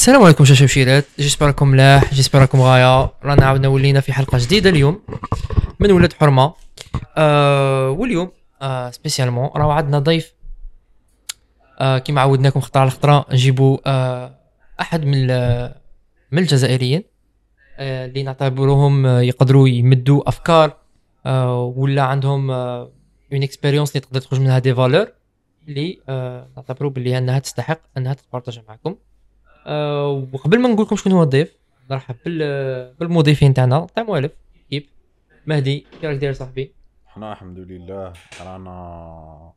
السلام عليكم شاشرة وشيرات j'espère راكم ملاح j'espère راكم غاية. رانا عاودنا ولينا في حلقة جديدة اليوم من ولاد حرمة. آه واليوم آه spécialement راه عندنا ضيف آه كيما عودناكم خطرة على خطرة نجيبو آه أحد من من الجزائريين آه اللي نعتبروهم آه، يقدروا يمدوا أفكار آه ولا عندهم آه une expérience اللي تقدر تخرج منها des valeurs اللي آه نعتبروا باللي أنها تستحق أنها تتبارطاج معكم. آه وقبل ما نقول لكم شكون هو الضيف نرحب بال بالمضيفين تاعنا تاع موالف كيف؟ مهدي كي راك داير صاحبي؟ إحنا الحمد لله رانا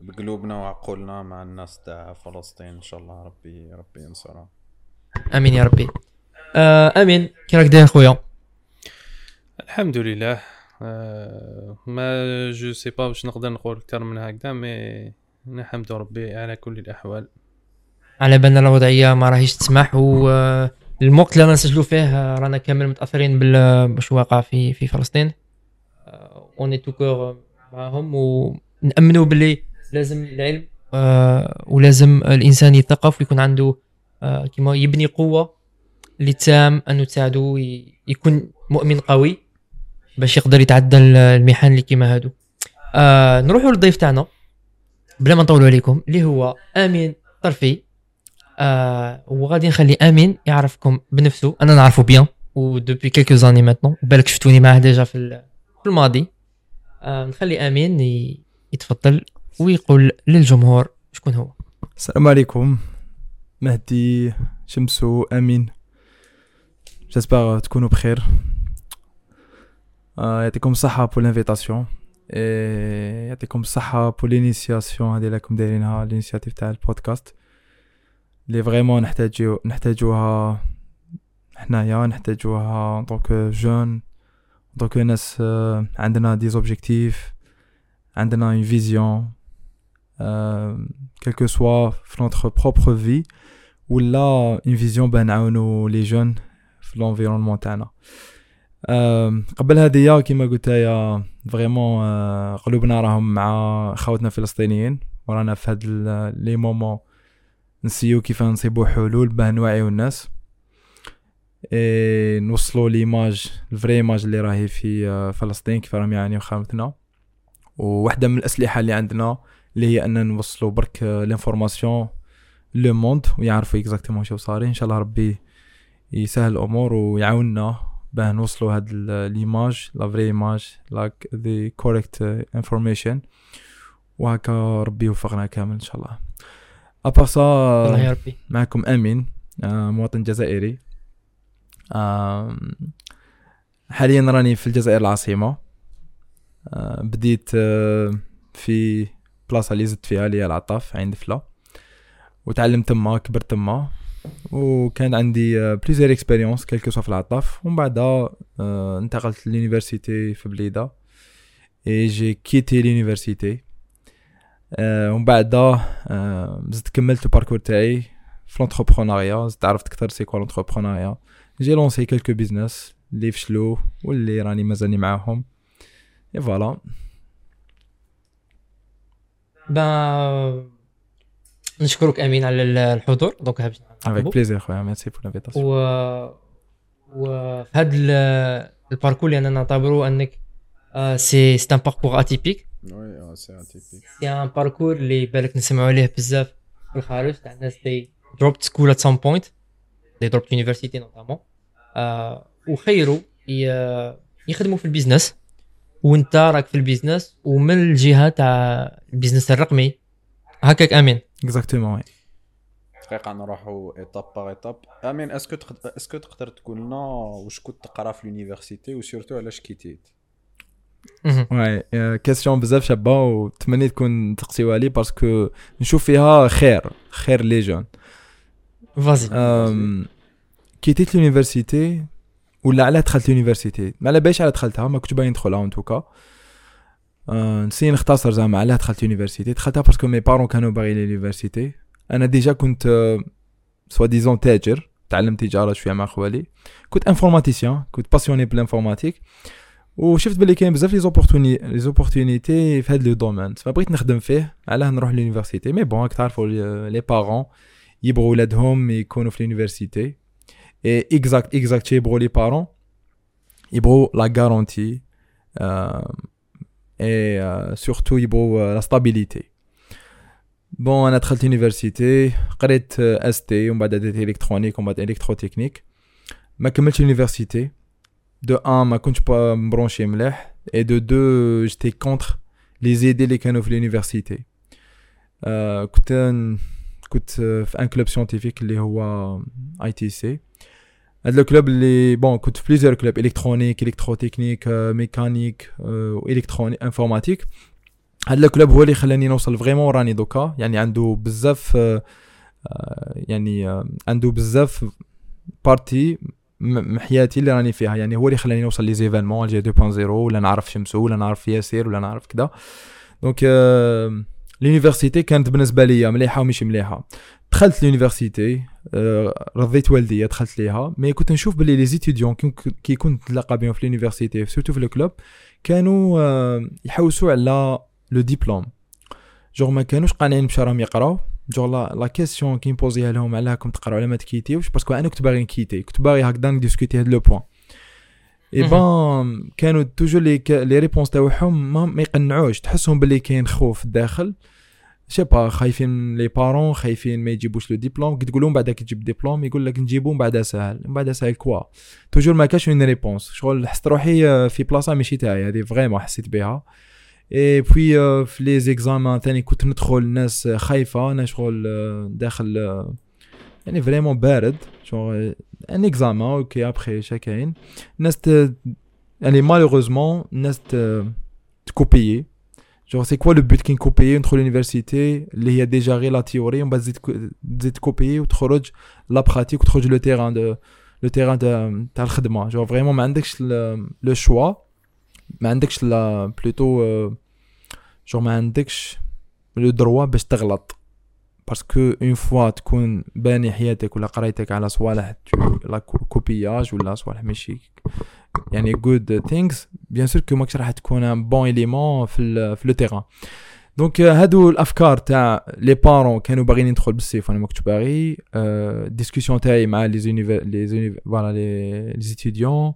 بقلوبنا وعقولنا مع الناس تاع فلسطين إن شاء الله ربي ربي ينصرها. آمين يا ربي. آه آمين. كي راك داير خويا؟ الحمد لله. آه mais je sais pas باش نقدر نقول أكثر من هكذا mais نحمد ربي على كل الأحوال. على بالنا الوضعية ما راهيش تسمح و آه، اللي رانا نسجلوا فيه آه، رانا كامل متأثرين بال واش واقع في في فلسطين. on est tout cœur معاهم ونامنوا باللي لازم العلم آه، ولازم الإنسان يثقف ويكون عنده آه، كيما يبني قوة اللي تساهم أنه تساعده يكون مؤمن قوي باش يقدر يتعدى ال- المحن اللي كيما هادو. آه نروحوا للضيف تاعنا بلا ما نطولوا عليكم اللي هو آمين طرفي. آه وغادي نخلي امين يعرفكم بنفسه. أنا نعرفه بيان. و depuis quelques années maintenant بالك شفتوني معاه déjà في في الماضي. آه نخلي امين يتفضل ويقول للجمهور شكون هو. السلام عليكم. مهدي شمسو امين. j'espère تكونوا بخير. آه، يعطيكم الصحة pour l'invitation يعطيكم الصحة pour l'initiation هذه راكم دايرينها ال initiative تاع البودكاست. اللي vraiment نحتاجو نحتاجوها حنايا نحتاجوها en tant que jeunes donc ناس آه، عندنا des objectifs عندنا une vision que soit في notre propre vie ولا une vision باه نعاونو les jeunes في l'environnement تاعنا. آم، قبل هذه كيما قلت يا vraiment قلوبنا راهم مع خاوتنا الفلسطينيين ورانا في هاد les moments نسيو كيف نصيبو حلول باه نوعيو الناس. et نوصلو l'image la vraie image اللي راهي في آه، فلسطين كيف راهم يعانيو خاوتنا وواحدة من الأسلحة اللي عندنا اللي هي ان نوصلوا برك l'information le monde ويعرفوا exactement شو صاري. إن شاء الله ربي يسهل الأمور ويعاوننا باه نوصلوا هاد l'image la vraie image like the correct information وهكا ربي يوفقنا كامل إن شاء الله. à part الله y a ça ربي معكم أمين آه، مواطن جزائري. حاليا راني في الجزائر العاصمة. آه، بديت آه، في بلاصة اللي زدت فيها اللي هي العطاف عين دفله وتعلمت تما كبرت تما. وكان عندي plusieurs expériences que ce soit في العطاف. ومن آه، انتقلت لل université في بليدة. et j'ai quitté l'université آه، ومن بعدها آه، زدت كملت ال parcours تاعي في l'entrepreneuriat زدت عرفت أكثر c'est quoi l'entrepreneuriat j'ai lancé quelques business اللي فشلوا واللي راني مازالني معاهم. et voilà bah نشكرك أمين على ال- الحضور. donc هابش avec. plaisir خويا. merci pour l'invitation و وفي هذا ال- ال parcours اللي أنا نعتبره أنك c'est c'est un parcours atypique oui آه c'est atypique c'est un parcours اللي بالك نسمعوا عليه بزاف في الخارج تاع الناس they dropped school at some point they dropped university notamment وخيروا يخدموا في ال business وانت راك في ال business ومن الجهه تاع ال business الرقمي هكاك امين exactement دقيقة نروحو étape par étape امين est-ce que تقدر est-ce que تقدر تقول لنا واش كنت تقرا في ال université و surtout علاش كيتيت. oui question بزاف شابة وتمنيت تكون تقسيوها لي parce que نشوف فيها خير خير les jeunes. vas-y كيتيت l'université ولا علاه دخلت l'université؟ ما على باليش على دخلتها ما كنتش باغي ندخلها en tout cas أه، نسي نختصر زعما علاه دخلت l'université. دخلتها parce que mes parents كانوا باغيين l'université. أنا déjà كنت أه، soi-disant تاجر تعلمت تجارة شوية مع خوالي. كنت informaticien كنت passionné بال informatique وشفت باللي كاين بزاف les opportuni- les opportunités في هذا le domaine فبغيت نخدم فيه علاه نروح l'université mais bon راك تعرفوا les parents يبغوا ولادهم يكونوا في ال université اي exact exact يبغوا les parents يبغوا la garantie et surtout يبغوا la stabilité bon أنا دخلت université قريت ST ومن بعد درت électronique ومن بعد électrotechnique ما كملتش université deux ans ما كنتش pas مبرونشي مليح et de deux j'étais contre les idées اللي كانوا في ال université آه كنت كنت في un club scientifique اللي هو ITC هذا ال club اللي bon كنت في plusieurs clubs électronique électrotechnique mécanique و électronique informatique هذا ال club هو اللي خلاني نوصل vraiment راني دوكا يعني عنده بزاف آه، آه، يعني آه، عنده بزاف partie م- حياتي اللي راني فيها. يعني هو اللي خلاني نوصل les événements جي 2.0 ولا نعرف شمسو ولا نعرف ياسر ولا نعرف كذا donc l'université كانت بالنسبة لي مليحة ومش مليحة. دخلت l'université رضيت والديا دخلت ليها. mais كنت نشوف باللي les étudiants كي كنت نتلاقى بهم في l'université surtout في ال club كانوا آه، يحوسوا على le diplôme. genre ما كانوش قانعين باش راهم يقراو. genre la question كي نبوزيها لهم علاه راكم تقراو على ما تكيتيوش parce que أنا كنت باغي نكيتي كنت باغي هكذا نديسكوتي هاد le point et bon كانوا toujours les les réponses تاعهم ما, ما يقنعوش تحسهم باللي كاين خوف داخل je sais pas خايفين les parents خايفين ما يجيبوش le diplôme كي تقول لهم بعدا كي تجيب ديبلوم يقول لك نجيبو من بعدا ساهل من بعدا ساهل quoi toujours ما كاش une réponse شغل حسيت روحي في بلاصه ماشي تاعي هذه vraiment حسيت بها اي بوي في les examens ثاني كنت ندخل الناس خايفه أنا شغل آه، داخل آه، يعني vraiment بارد شغل un examen OK après شا كاين الناس ت- يعني malheureusement الناس ت- تكوبيي genre c'est quoi le but كي نكوبيي ندخل l'université اللي هي déjà غير la théorie ومن بعد تزيد كو- تزيد تكوبيي وتخرج la pratique وتخرج le terrain dans le terrain تاع تاع الخدمه genre vraiment ما عندكش le choix ما عندكش لا plutôt genre ما عندكش le droit باش تغلط. parce que une fois تكون باني حياتك ولا قرايتك على صوالح la co- copiage ولا صوالح ماشي يعني good things bien sûr que ماكش راح تكون un bon élément في في le terrain donc هادو الأفكار تاع les parents كانوا باغيين ندخل بالسيف وأنا ما كنتش باغي discussion تاعي مع les univers- les univers- voilà les étudiants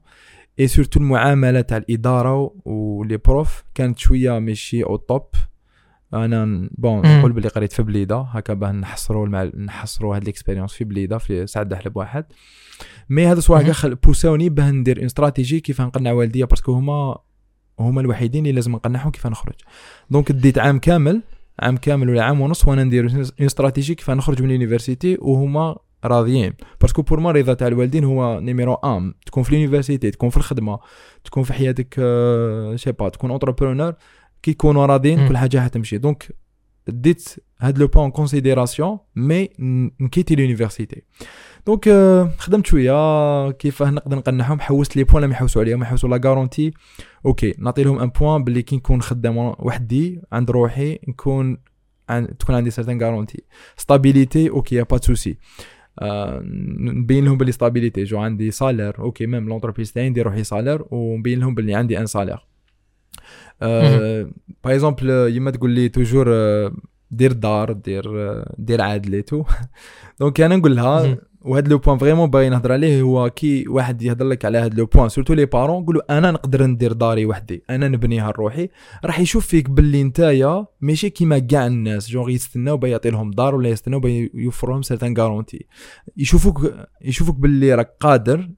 et surtout المعاملة تاع الإدارة و les profs كانت شوية ماشي au top أنا bon. نقول بلي قريت في بليدة هكا باه نحصروا المع... نحصروا هاد ال expérience في بليدة في سعد حلب واحد mais هذا سواء مهم. خل بوساوني باه ندير une stratégie كيف نقنع والديا parce que هما هما الوحيدين اللي لازم نقنعهم كيف نخرج donc ديت عام كامل عام كامل ولا عام ونص وأنا ندير une stratégie كيف نخرج من ال université وهما راضيين. parce que pour moi الرضا تاع الوالدين هو numéro un تكون في ال université تكون في الخدمة تكون في حياتك آه، je sais pas تكون entrepreneur كي يكونوا راضيين. كل حاجة حتمشي. donc ديت هاد le point considération mais نكيتي l'université donc آه، خدمت شوية كيفاه نقدر نقنعهم؟ حوست les points لما يحوسوا عليهم يحوسوا la garantie OK نعطي لهم un point باللي كي نكون خدام وحدي عند روحي نكون عن تكون عندي certaine garantie stabilité OK il y a pas آه، نبين لهم باللي stabilité genre عندي salaire OK même l'entreprise تاعي ندير روحي salaire ونبين لهم باللي عندي un salaire. par exemple يما تقول لي toujours آه، دير دار دير آه، دير AADL et tout donc أنا نقول لها. وهذا le point vraiment باغي نهضر عليه هو كي واحد يهضر لك على هذا le point. surtout les parents قولوا أنا نقدر ندير داري وحدي. أنا نبنيها لروحي. راح يشوف فيك باللي نتايا ماشي كيما كاع الناس. جونغ يستناو با يعطي لهم دار ولا يستناو با يوفر لهم certaine garantie يشوفوك يشوفوك باللي راك قادر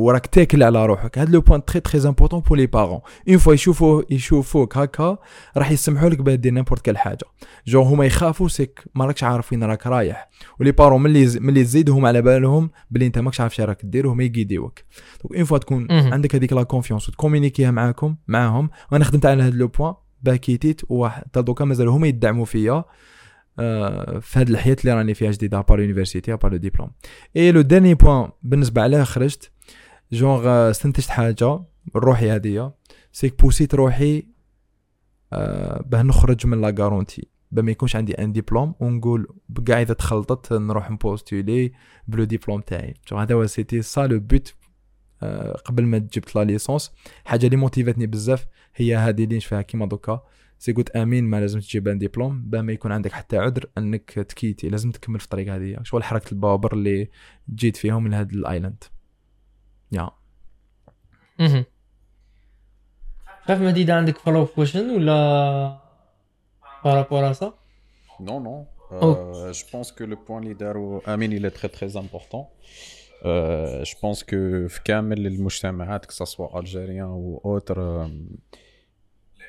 وراك تاكل على روحك. هذا le point très très important pour les parents. une fois يشوفوا يشوفوك هكا راح يسمحوا لك باه دير n'importe quelle حاجة. جو هما يخافوا c'est que ما راكش عارف وين راك رايح. و les parents ملي ملي تزيد هما على بالهم بلي انت ماكش عارف شنو راك دير وهما يقيديوك. donc une fois تكون. عندك هذيك la confiance وتكومينيكيها معاكم معاهم. وأنا خدمت على هذا le point. باه كيتيت وحتى دوكا مازال هما يدعموا فيا. آه، في هذه الحياة اللي راني فيها جديدة par université par le diplôme et le dernier point بالنسبة علاه خرجت. جونغ آه، استنتجت حاجة روحي هذه c'est que بوسيت روحي آه، باه نخرج من la garantie. باه ما يكونش عندي un diplôme ونقول بكاع إذا تخلطت نروح نبوستولي ب le diplôme تاعي. هذا هو c'était ça le but آه، قبل ما جبت la licence. حاجة اللي موتيفاتني بزاف هي هذه اللي نشوفها كيما دوكا. c'est قلت أمين ما لازم تجيب un diplôme. باه ما يكون عندك حتى عذر أنك تكيتي. لازم تكمل في الطريق هذه. شغل حرقت البوابر اللي جيت فيهم لهذا ال island. يا. عارف مهدي اذا عندك follow question ولا par rapport ça. Euh, Oh. Je pense que le point là de Amin, il est très très important. Euh, je pense que في كامل المجتمعات algérien ou autre euh,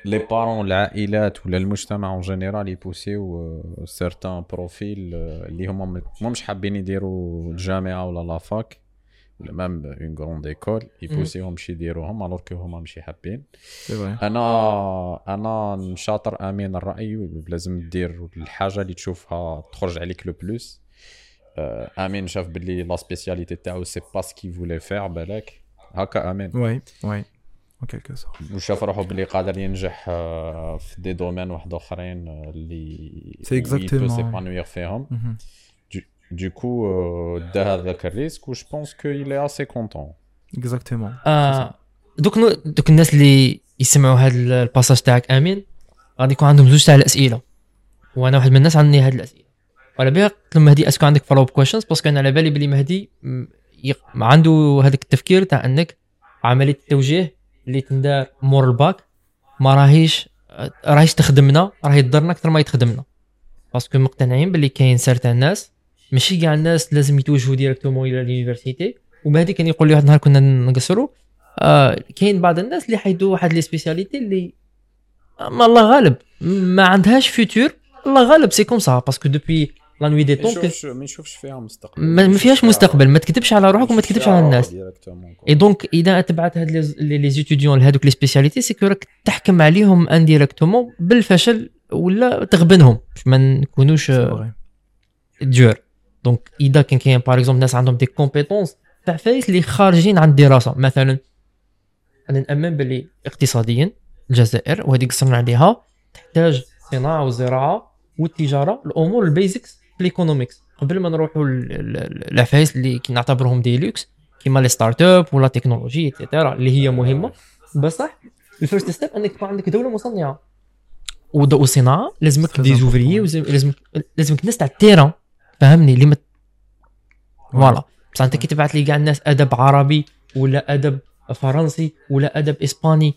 les parents العائلات ولا المجتمع en général يبوسيو euh, profils euh, اللي هما مش حابين يديروا الجامعة ولا la fac même une grande école يبوسيهم باش يديروهم alors que هما مش حابين c'est أنا أنا نشاطر امين الراي لازم دير الحاجة اللي تشوفها تخرج عليك le plus امين شاف باللي la spécialité تاعو c'est pas ce qu'il voulait faire بالك هكا امين oui oui OK sûr وشاف روحو باللي قادر ينجح في des domaines واحد اخرين اللي C'est exactement. s'épanouir فيهم du coup آه، دا هذاك ال risque و je pense que il est assez content. exactement آه donc donc الناس اللي يسمعوا هذا ال passage تاعك آمين. غادي يكون عندهم زوج تاع الأسئلة. وأنا واحد من الناس عندي هاد الأسئلة. وعلى بالي قلت لهم مهدي est-ce que عندك follow up questions parce que أنا على بالي بلي مهدي عنده هذاك التفكير تاع أنك عملية التوجيه اللي تندار مور الباك ما راهيش راهيش تخدمنا راهي تضرنا أكثر ما يتخدمنا parce que مقتنعين باللي كاين certains ناس ماشي كاع الناس لازم يتوجهوا directement إلى ال université. ومهدي كان يقول لي واحد النهار كنا نقصروا. آه كاين بعض الناس اللي حيدوا واحد les spécialités اللي آه، ما الله غالب. ما عندهاش futur الله غالب. c'est comme ça parce que depuis la nuit des temps ما يشوفش فيها مستقبل. ما فيهاش مستقبل. ما تكذبش على روحك وما تكذبش على الناس. et donc إذا تبعت هاد les les étudiants لهذوك les spécialités c'est que راك تحكم عليهم indirectement بالفشل ولا تغبنهم. باش ما نكونوش آه، دور donc إذا كان كاين par exemple ناس عندهم des compétences تاع عفايس اللي خارجين عن الدراسة. مثلا أنا نأمن باللي اقتصاديا الجزائر وهذه قصرنا عليها تحتاج صناعة وزراعة والتجارة الأمور ال basics في ال economics قبل ما نروحوا العفايس اللي كي نعتبرهم de luxe كيما les startups ولا technologie et cetera اللي هي مهمة. بصح ال first step إنك تكون عندك دولة مصنعة. وصناعة. لازمك des. ouvriers لازمك لازمك ناس تاع ال terrain. فهمني اللي ما voilà. بصح انت كي تبعت لي كاع الناس ادب عربي ولا ادب فرنسي ولا ادب اسباني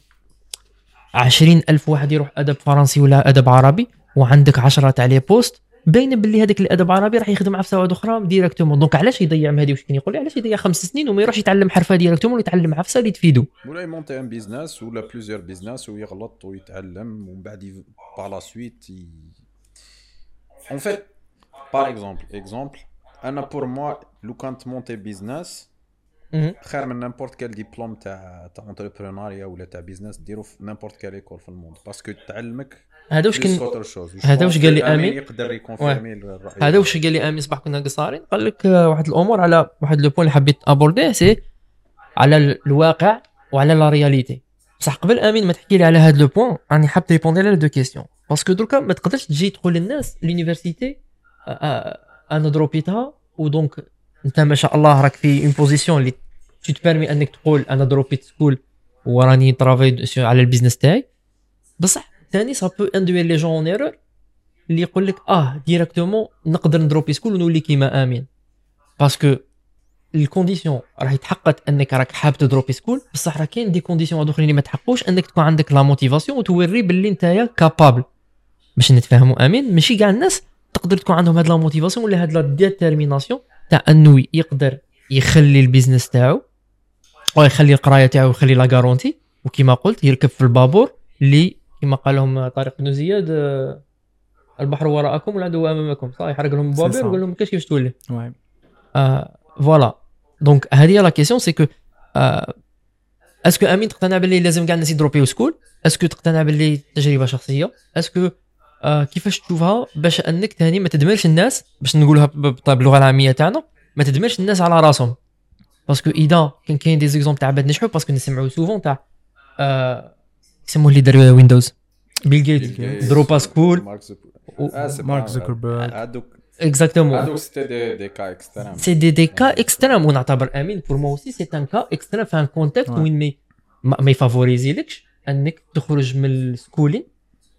عشرين ألف واحد يروح ادب فرنسي ولا ادب عربي وعندك عشرة تاع les postes باين باللي هذاك الادب العربي راح يخدم عفسه واحدة أخرى directement donc علاش يضيع مهدي واش كان يقول لي علاش يضيع خمس سنين وما يروحش يتعلم حرفه directement ويتعلم عفسه اللي تفيدو ولا ي monter un business ولا plusieurs business ويغلط ويتعلم ومن بعد par la suite en fait par exemple exemple أنا pour moi لو كان ت monter business. خير من n'importe quel diplôme تاع تاع entrepreneuriat ولا تاع business ديرو في n'importe quelle école في ال monde. parce que تعلمك هذا واش chose هذا واش قال لي آمين؟ يقدر ي confirmer الراي هذا واش قال لي امين صباح كنا قصارين؟ قال لك آه، واحد الأمور على واحد le point اللي حبيت aborder c'est على ال- الواقع وعلى la réalité بصح قبل امين ما تحكي لي على هذا le point راني حاب répondre على deux questions parce que دركا ما تقدرش تجي تقول للناس l'université أنا drop يتها و donc انت ما شاء الله راك في une position اللي te ت permet انك تقول أنا drop يت school وراني travaille على ال business تاعي. بصح ثاني ça peut induire les jeunes en erreur اللي يقول لك آه directement نقدر ن drop ي school ونولي كيما آمين. parce que ال condition راه يتحقق انك راك حاب ت drop ي school بصح راه كاين des conditions واحد آخرين اللي ما تحققوش انك تكون عندك la motivation وتوري باللي نتايا capable باش نتفاهموا آمين؟ ماشي كاع الناس تقدر تكون عندهم هاد la motivation ولا هاد la détermination تاع انه يقدر يخلي ال business تاعو ويخلي القراية تاعو ويخلي la garantie. وكما قلت يركب في البابور اللي كما قال لهم طارق بن زياد آه، البحر وراءكم والعدو أمامكم. صح يحرق لهم ça. ويقول لهم كاش كيفاش تولي. Ouais. آه voilà donc هذه la question c'est que آه est-ce que امين تقتنع باللي لازم كاع الناس ي drop يو school est-ce que تقتنع باللي تجربة شخصية؟ est-ce que آه كيفاش تشوفها باش انك ثاني ما تدمرش الناس باش نقولها باللغة العامية تاعنا ما تدمرش الناس على راسهم. parce que إذا كان كاين des exemples تاع عباد نجحوا parce que نسمعوا souvent تاع آه يسموه اللي دار ويندوز بيل جيت drop ا school مارك زوكربيرغ هادوك exactement هادوك c'était des des cas extrêmes c'est des des cas extrêmes ونعتبر امين pour moi aussi c'est un cas extrême في un contexte. وين mais ما ما ي favoris يلكش انك تخرج من ال schooling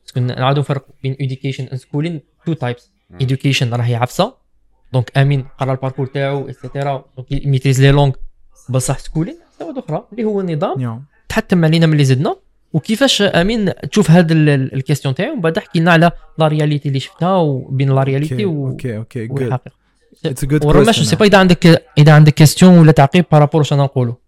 parce que نعاودو نفرق بين education and schooling two types education راهي عفسة. donc امين قرأ ال parcours تاعو et cetera donc maîtrise les langues بصح schooling واحدة أخرى اللي هو النظام. نعم. تحتم علينا ملي زدنا. وكيفاش أمين تشوف هذا ال question تاعو؟ ومن بعد احكي لنا على la réalité اللي شفتها وبين la réalité OK OK OK والحقيقة. it's a good ورما je sais pas اذا عندك؟ إذا عندك question ولا تعقيب par rapport واش أنا نقولوا آه،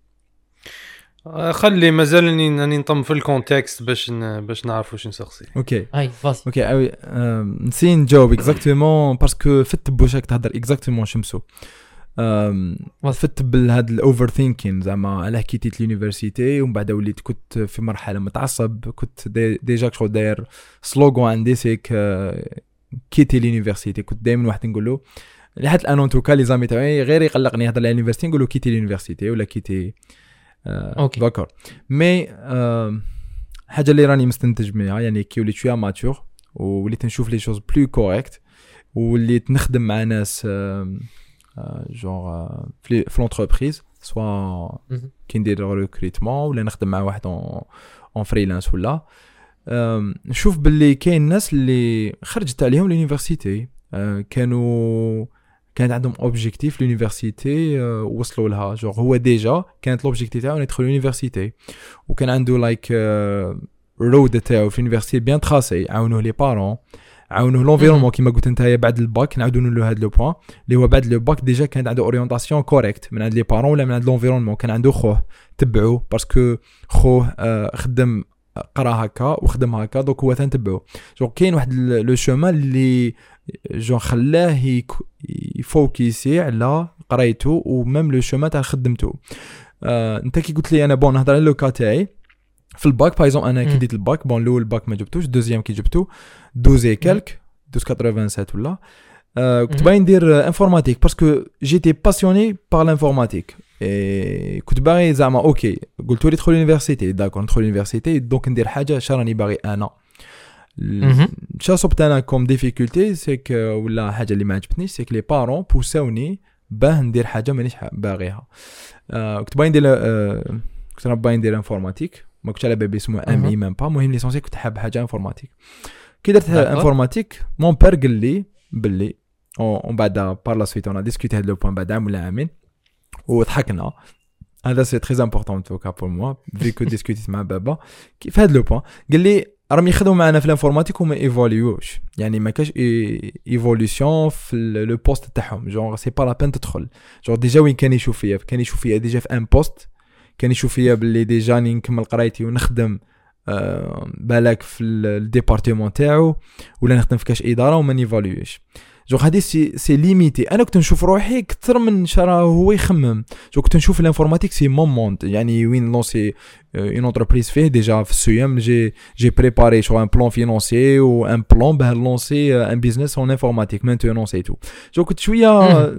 خلي مازال اني اني نطم في ال contexte باش ن... باش نعرف واش نسقسي. OK هاي vas-y OK oui نسي نجاوب exactement parce que فت بواش راك تهضر exactement شمسو فت بالهاد ال overthinking زعما علاه quitt يت l'université ومن بعد وليت كنت في مرحله متعصب كنت dé- déjà شغل داير slogan عندي c'est que آه، quitter l'université كنت دائما واحد نقول له لحد الان en tout cas les amis تاعي غير يقلقني يهضر على l'université نقول له quitter l'université ولا quitter OK. d'accord mais حاجة اللي راني مستنتج منها يعني كي وليت شوية mature وليت نشوف les choses plus correctes وليت نخدم مع ناس jeunes في l'entreprise soit. كي ندير recrutement ولا نخدم مع واحد un freelance ولا نشوف باللي كاين ناس اللي خرجت عليهم l'université كانوا كانت عندهم objectif l'université وصلوا لها. genre هو déjà كانت l'objectif تاعو يدخل l'université وكان عنده la route تاعو في l'université bien tracée عاونوه les parents عاونوه l'environnement كيما قلت أنت بعد الباك. نعاودو له هذا le point اللي هو بعد le bac déjà كانت عنده orientation correcte من عند les parents ولا من عند l'environnement كان عنده خوه. تبعوه parce que خوه آه، خدم قرا هكا وخدم هكا. donc هو تنتبعو جو كاين واحد le chemin اللي جو خلاه يك- يفوكيسي على قرايته و même le chemin تاع خدمته. آه انت كي قلت لي أنا bon نهضر على le cas تاعي في الباك بايزون أنا كي. ديت الباك bon الأول الباك ما جبتوش deuxième كي جبتو 12 quelque 1287 ولا. آه كنت. باغي ندير informatique parce que j'étais passionné par l'informatique إيه كنت باغي زعما okay قلت لي ادخل l'université d'accord ندخل l'université donc ندير حاجة شا راني باغي أنا. مهم. شا صبت أنا comme difficulté c'est que ولا حاجة اللي ما عجبتنيش c'est que les parents بوساوني باه ندير حاجة مانيش باغيها. آه كنت باغي ندير آه كنت أنا باغي ندير informatique. ما كنتش على بالي اسمه MI أها. même pas. المهم l'essentiel كنت حاب حاجة informatique. كي درت. informatique mon père قال لي باللي ومن بعد par la suite on discutait هاد le point بعد عام ولا عامين وضحكنا. هذا c'est très important en tout cas pour moi vu que ديسكوتيت مع بابا. في هذا le point قال لي راهم يخدموا معنا في ال informatique وما ايفوليوش. يعني ما كاش évolution في le poste تاعهم. genre c'est pas la peine تدخل. genre déjà وين كان يشوف فيا كان يشوف فيا déjà في un poste. كان يشوف فيا باللي déjà راني نكمل قرايتي ونخدم آه، بالك في ال- ال département تاعو. ولا نخدم في كاش إدارة وما نيفاليوش genre هادي c'est c'est limité. أنا كنت نشوف روحي أكثر من شرا هو يخمم. genre كنت نشوف ال informatique c'est mon monde يعني وين lancer une entreprise فيه déjà في السيام. j'ai j'ai préparé chaud un plan financier و un plan باه lancer un business en informatique maintenant c'est tout genre كنت شوية.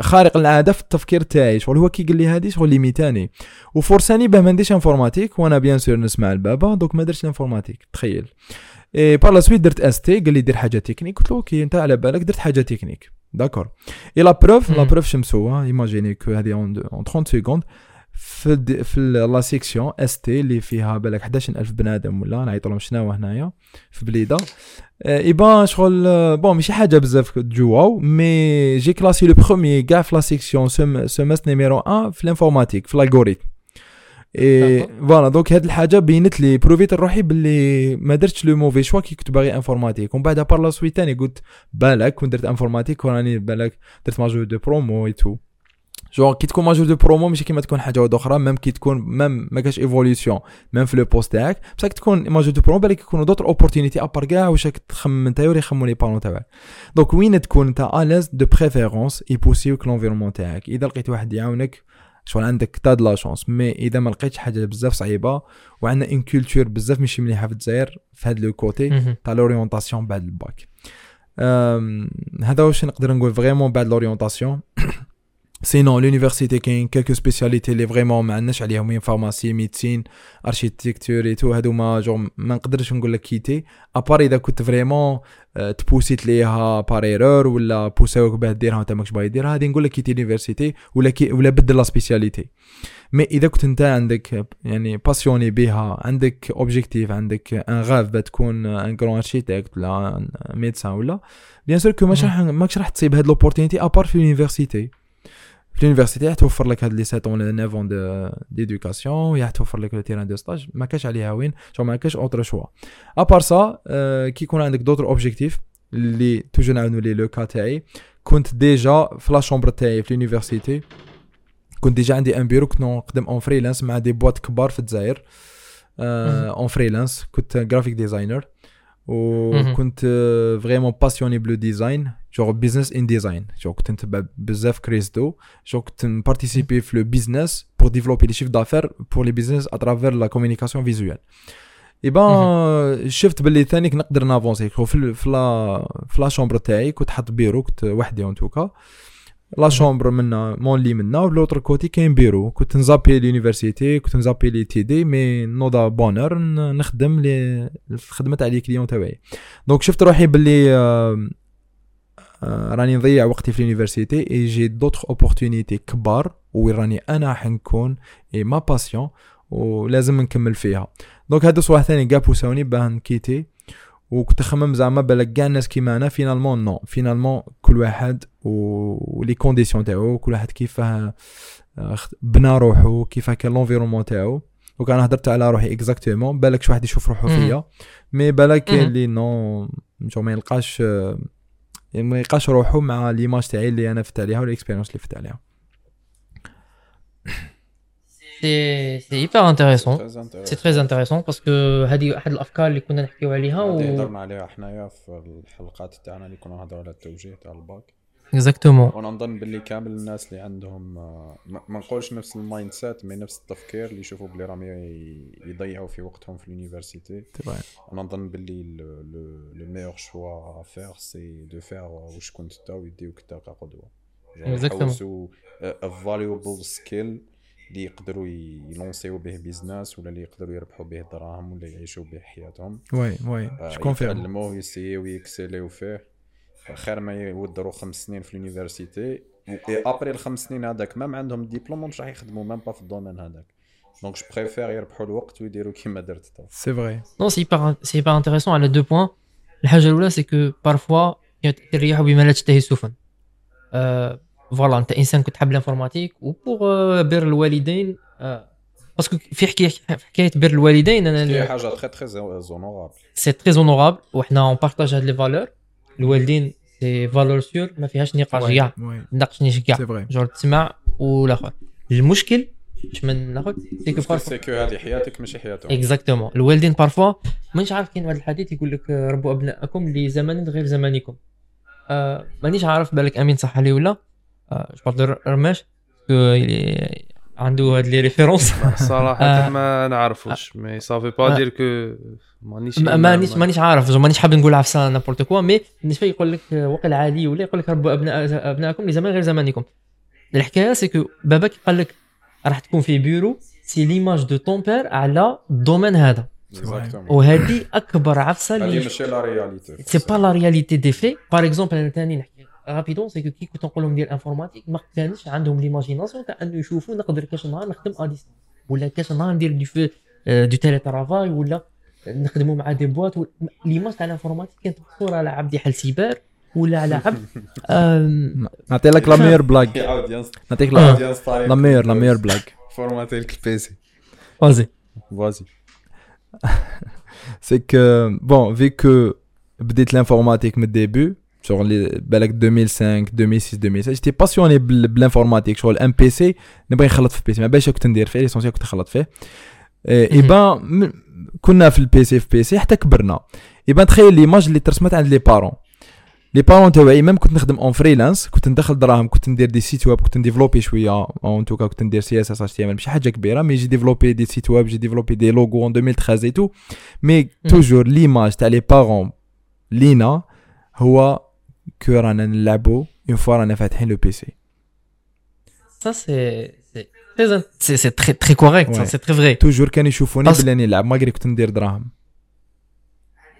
خارق العاده في التفكير تاعي. شغل هو كي قال لي هادي شغل ليميتاني وفرصاني باه ما نديرش informatique وأنا بيان سور نسمع البابا. donc ما درتش ال informatique. تخيل. et par la suite درت ST قال لي دير حاجة تكنيك قلت له okay أنت على بالك درت حاجة technique d'accord اي لا بروف لا. بروف شمسو ايماجيني كو هذه اون 30 سكوند في في لا سيكسيون اس تي اللي فيها بالك 11000 بنادم ولا نعيط لهم شناهو هنايا في بليدة. آه، يبان شغل بون ماشي حاجة بزاف جواو مي جي كلاسي لو بروميي كاع في لا سيكسيون سومست نيميرو 1 في الانفورماتيك في الالغوريثم اي. فوالا دونك هاد الحاجة بينت لي بروفيت روحي باللي ما درتش لو موفي شوا كي كنت باغي انفورماتيك. ومن بعد بار لا سويت تاني قلت بالك كون درت informatique؟ وراني بالك درت major de promo et tout genre كي تكون major de promo ماشي كيما تكون حاجة واحدة أخرى même كي تكون même ما كاش évolution même في le poste تاعك. بصح كي تكون major de promo بالك يكونوا d'autres opportunités à part كاع واش راك تخمم انت ولا يخمموا les parents تاعك. donc وين تكون؟ أنت اليز دو بريفيرونس يبوسيوك l'environnement تاعك. إذا لقيت واحد يعاونك شغل عندك t'as de la chance. mais اذا ما لقيتش حاجة بزاف صعيبة وعندنا une culture بزاف ماشي مليحة في الجزائر في هذا le côté. تاع l'orientation بعد الباك. هذا واش نقدر نقول vraiment بعد l'orientation sinon l'université كاين quelques spécialités اللي vraiment ما عندناش عليهم هي pharmacie médecine architecture et tout هادوما جو ما نقدرش نقول لك quitter à part اذا كنت vraiment تبوسيت ليها par erreur ولا بوساوك باه ديرها وانت ماكش باغي ديرها هادي نقول لك quitter l'université ولا كي ولا بدل la spécialité mais اذا كنت انت عندك يعني passionné بها عندك objectif عندك un rêve تكون un grand architecte ولا médecin ولا bien sûr que ماش راح ماكش راح تصيب هاد l'opportunité à part في l'université في ال université راح توفر لك هاد les 7 ولا 9 d'éducation راح توفر لك le terrain de stage ما كاش عليها وين جو ما كاش autre choix à part ça كي يكون عندك d'autres objectifs اللي toujours نعاونو لي le cas تاعي كنت déjà في la chambre تاعي في ال université كنت déjà عندي un bureau كنت نخدم en freelance مع des boîtes كبار في الجزائر اون فريلانس كنت جرافيك ديزاينر وكنت فريمون باسيوني بلو ديزاين جوغ بيزنس ان ديزاين جوغ كنت نتبع بزاف كريستو جوغ كنت نبارتيسيبي في لو بيزنس بور ديفلوبي لي شيف دافير بور لي بيزنس اترافير لا كومونيكاسيون فيزوال اي بان شفت باللي ثاني نقدر نافونسي في في لا في لا شومبر تاعي كنت حط بيرو كنت وحدي اون توكا لا شومبر منا مون لي منا ولوتر كوتي كاين بيرو كنت نزابي لونيفرسيتي كنت نزابي لي تي دي مي نوضا بونر نخدم لي الخدمه تاع les clients تاعي donc شفت روحي باللي راني نضيع وقتي في ال université et j'ai d'autres opportunités كبار وين راني أنا راح نكون et ma passion ولازم نكمل فيها. donc هادو صوالح ثاني كاع بوساوني باه نكيتي. وكنت نخمم زعما بالك كاع الناس كيما أنا finalement non finalement كل واحد و les conditions تاعو كل واحد كيفاه بنى روحو كيفاه كان l'environnement تاعو. donc أنا هضرت على روحي exactement بالك شي واحد يشوف روحو فيا. mais بالك كاين اللي non ما يلقاش ما يلقاش روحو مع l'image تاعي اللي أنا فت عليها وال expérience اللي فت عليها. c'est c'est hyper intéressant c'est très intéressant parce que هذه احد الأفكار اللي كنا نحكيو عليها و هضرنا عليها حنايا في الحلقات تاعنا اللي كنا نهضروا على التوجيه تاع الباك. Exactement وأنا نظن باللي كامل الناس اللي عندهم ما نقولش نفس ال mindset mais نفس التفكير اللي يشوفوا بلي راهم يضيعوا في وقتهم في ال université أنا نظن باللي le meilleur choix à faire c'est de faire واش كنت انت ويديوك انت كقدوه exactement valuable skill اللي يقدروا يلونسيو به business ولا اللي يقدروا يربحوا به دراهم ولا يعيشوا به حياتهم. oui oui شكون فيه يتعلموه يسيو يكسليو فيه. خير ما يودروا خمس سنين في ال université. Et après الخمس سنين هذاك même عندهم ديبلوم مش راح يخدموا même pas في ال domaine هذاك. donc je préfère يربحوا الوقت ويديروا كيما درت انت c'est vrai non c'est pas c'est pas intéressant على deux points الحاجة الأولى c'est que parfois الرياح بما لا تشتهي السفن voilà أنت إنسان كنت تحب ال informatique و pour بر الوالدين parce que في حكايه في حكاية بر الوالدين أنا هي حاجة très très زونورابل سي تري زونورابل وحنا on partage هاد les valeurs الوالدين ces valeurs sûr ما فيهاش نقاش كاع. ناقشنيش كاع. جور تسمع والاخر المشكل باش ما ناخذ سي كو سي كو هذه حياتك ماشي حياتهم. exactement الوالدين parfois مانيش عارف كاين واحد الحديث يقول لك ربوا أبنائكم لزمن غير زمانكم. آه مانيش عارف بالك أمين صح عليه ولا je parle رماش عنده هاد les références. صراحة ما نعرفوش mais ça veut pas dire que مانيش مانيش مانيش عارف مانيش حاب نقول عفسة n'importe quoi mais بالنسبة يقول لك وقع عادي ولا يقول لك ربوا ابناء أبنائكم لزمان غير زمانكم. الحكاية c'est que باباك قال لك راح تكون في bureau c'est l'image de ton père على ال domaine هذا. وهذه أكبر عفسة اللي ماشي la réalité c'est pas la réalité des faits par exemple أنا ثاني نحكي. rapidement c'est que كنت نقول لهم ديال ال informatique ما كانش عندهم l'imagination تاع انه يشوفوا نقدر كاش نهار نخدم ا ولا كاش نهار ندير du du télétravail ولا نخدموا مع des boîtes l'image تاع ال informatique كانت مقصوره على عبد يحل سيبر ولا على عبد نعطي لك la meilleure blague نعطيك la meilleure la meilleure blague فورماتي لك ال PC vas-y vas-y c'est que bon في كو بديت ال informatique من ال début شغل بالك 2005 2006 2007 j'étais passionné بال informatique شغل ام بي سي نبغي نخلط في PC ما باليش كنت ندير فيه l'essentiel كنت نخلط فيه ايبا كنا في ال PC في PC حتى كبرنا ايبا تخيل l'image اللي ترسمت عند les parents les parents تاعي même كنت نخدم en freelance كنت ندخل دراهم كنت ندير des sites web كنت نديفلوبي شوية en tout cas كنت ندير سي اس اس اتش تي ام ماشي حاجة كبيره mais j'ai développé des sites web j'ai développé des logos en 2013 et tout mais toujours l'image تاع les parents لينا هو que رانا نلعبو en fait رانا فاتحين le PC ça c'est c'est très in- c'est c'est très très correct ça Ouais. c'est très vrai. toujours كانوا يشوفوني بلي نلعب malgré كنت ندير دراهم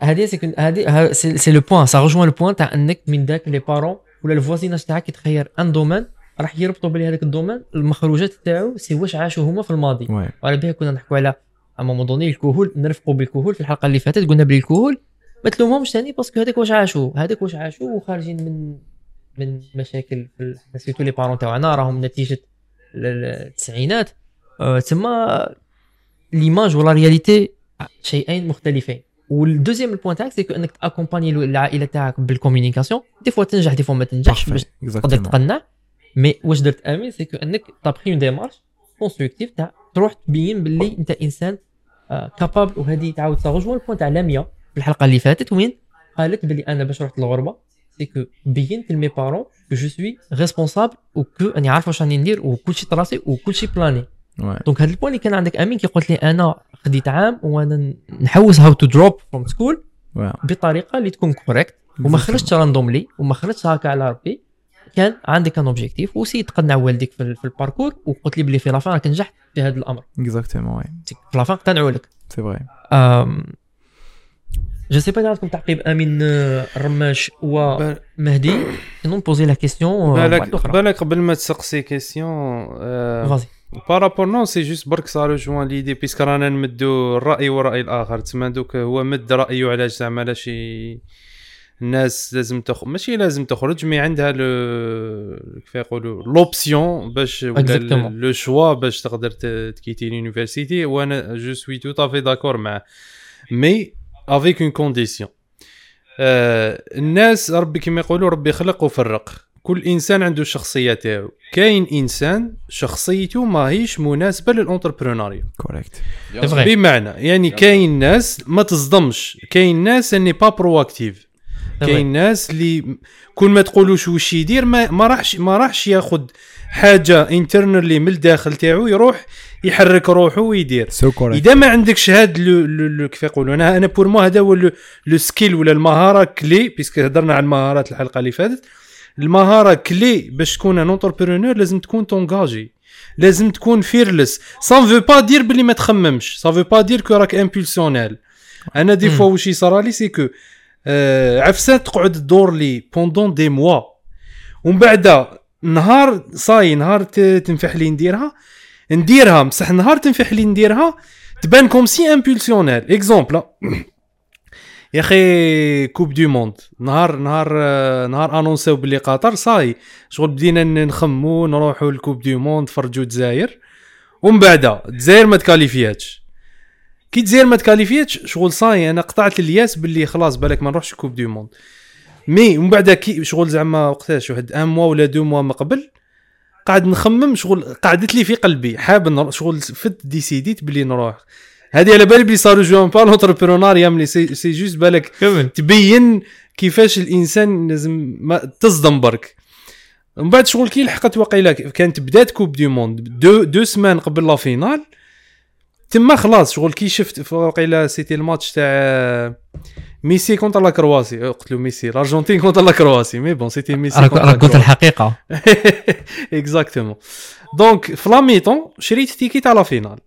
هذه que- هذه c'est c'est le point ça rejoint le point. تاع انك من ذاك les parents ولا ال voisinage تاعك يتخير un domaine راح يربطوا بلي هذاك ال domaine المخرجات تاعو c'est واش عاشوا هما في الماضي وعلى بالها كنا نحكوا على à un moment donné الكهول نرفقوا بالكهول في الحلقة اللي فاتت قلنا بلي الكهول ما تلومهمش ثاني parce que هذاك واش عاشوا هذاك واش عاشوا وخارجين من من مشاكل في surtout les parents تاعنا راهم نتيجة ال- ال- التسعينات. آه، تما l'image و la réalité شيئين مختلفين. وال deuxième ال point تاعك c'est que إنك تاكومباني العائلة تاعك بال communication des fois تنجح des fois ما تنجحش. باش تقدر تقنع. mais واش درت أمين؟ سيكو إنك طابخي اون ديمارش كونستركتيف تاع تروح تبين باللي أنت إنسان capable وهذه تعاود ترجموا ال point تاع؟ لاميا الحلقة اللي فاتت وين قالت باللي أنا باش رحت الغربه c'est que بينت ل mes parents que je suis responsable و que أني عارف واش راني ندير وكلشي tracé وكلشي planifié donc هذا ال point اللي كان عندك أمين كي قلت لي أنا خديت عام وأنا نحوس how to drop from school بطريقة اللي تكون correcte وما خرجتش randomly وما خرجتش هكا على ربي. كان عندك un objectif وسي تقنع والديك في, في ال parcours وقلت لي بلي في la fin راك نجحت في هذا الأمر. exactement في la fin اقتنعوا لك. c'est vrai je sais pas عندكم تعقيب امين آه، الرماش بال- ومهدي sinon poser la question بالك بالك قبل ما تسقسي question vas-y par rapport non c'est juste برك ça rejoint l'idée puisque رانا نمدو الراي والراي الآخر تسمى دوك هو مد رايه علاش زعما علاش ي- الناس لازم تخرج ماشي لازم تخرج mais عندها le كيف يقولوا l'option باش ولا. le choix باش تقدر تكيتي l'université وأنا je suis tout à fait d'accord معاه mais avec une condition الناس ربي كما يقولوا ربي خلق وفرق كل إنسان عنده الشخصيه تاعو كاين إنسان شخصيته ماهيش مناسبة لل entrepreneuriat correct. بمعنى يعني كاين ناس ما تصدمش. كاين ناس n'est pas proactif vrai. كاين ناس اللي كل ما تقولوش وش يدير ما, ما راحش ما راحش ياخذ حاجة internally من الداخل تاعو يروح يحرك روحه ويدير. so correct إذا ما عندكش هاد le كيف يقولوا أنا أنا pour moi هذا هو le, skill ولا المهارة clé puisque هضرنا على المهارات الحلقة اللي فاتت. المهارة clé باش تكون un entrepreneur لازم تكون تونجاجي لازم تكون fearless ça ne veut pas dire بلي ما تخممش. ça ne veut pas dire que راك impulsionnel أنا des. fois واش يصرى لي c'est que آه عفسة تقعد تدور لي pendant des mois ومن بعد نهار صاي نهار تنفح لي نديرها. نديرها بصح نهار تنفح لي نديرها تبان comme si impulsionnel exemple يا أخي Coupe du monde نهار نهار نهار annoncé و باللي قطر صاي. شغل بدينا نخمو نروحو ل Coupe du monde فرجو دزاير ومن بعد دزاير ما ت qualifié اتش. كي دزاير ما ت qualifié اتش شغل صاي أنا قطعت الياس باللي خلاص بالك ما نروحش Coupe du monde mais ومن بعد كي شغل زعما وقتاش واحد un mois ولا deux mois من قبل قاعد نخمم شغل قعدت لي في قلبي حاب شغل فت décidé ت بلي نروح. هذه على بالي بلي ça rejoint pas l'entrepreneuriat mais c'est, c'est juste بالك تبين كيفاش الإنسان لازم ما تصدم برك. من بعد شغل كي لحقت وقيلة كانت بدات Coupe du monde deux deux semaines قبل la finale تما خلاص شغل كي شفت وقيلة c'était الماتش تاع ميسي contre la Croatie له ميسي. الأرجنتين contre la Croatie mais bon c'était ميسي راك لا قلت. الحقيقة. exactement donc في la mi-temps شريت ticket تاع la finale.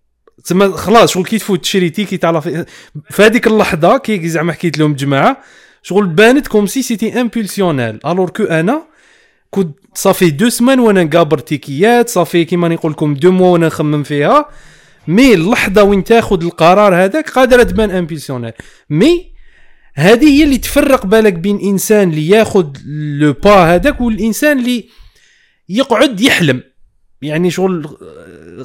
تسمى خلاص شغل كي تفوت تشري ticket تاع la fi في هذيك اللحظة كي زعما حكيت لهم جماعة شغل بانت comme si c'était impulsionnel alors que أنا كنت صافي دو سمان وأنا نقابر ticket يات ça fait كيما نقول لكم deux mois وأنا نخمم فيها. mais اللحظة وين تاخذ القرار هذاك قادرة تبان impulsionnel mais هذه هي اللي تفرق بالك بين إنسان اللي ياخذ le pas هذاك والإنسان اللي يقعد يحلم. يعني شغل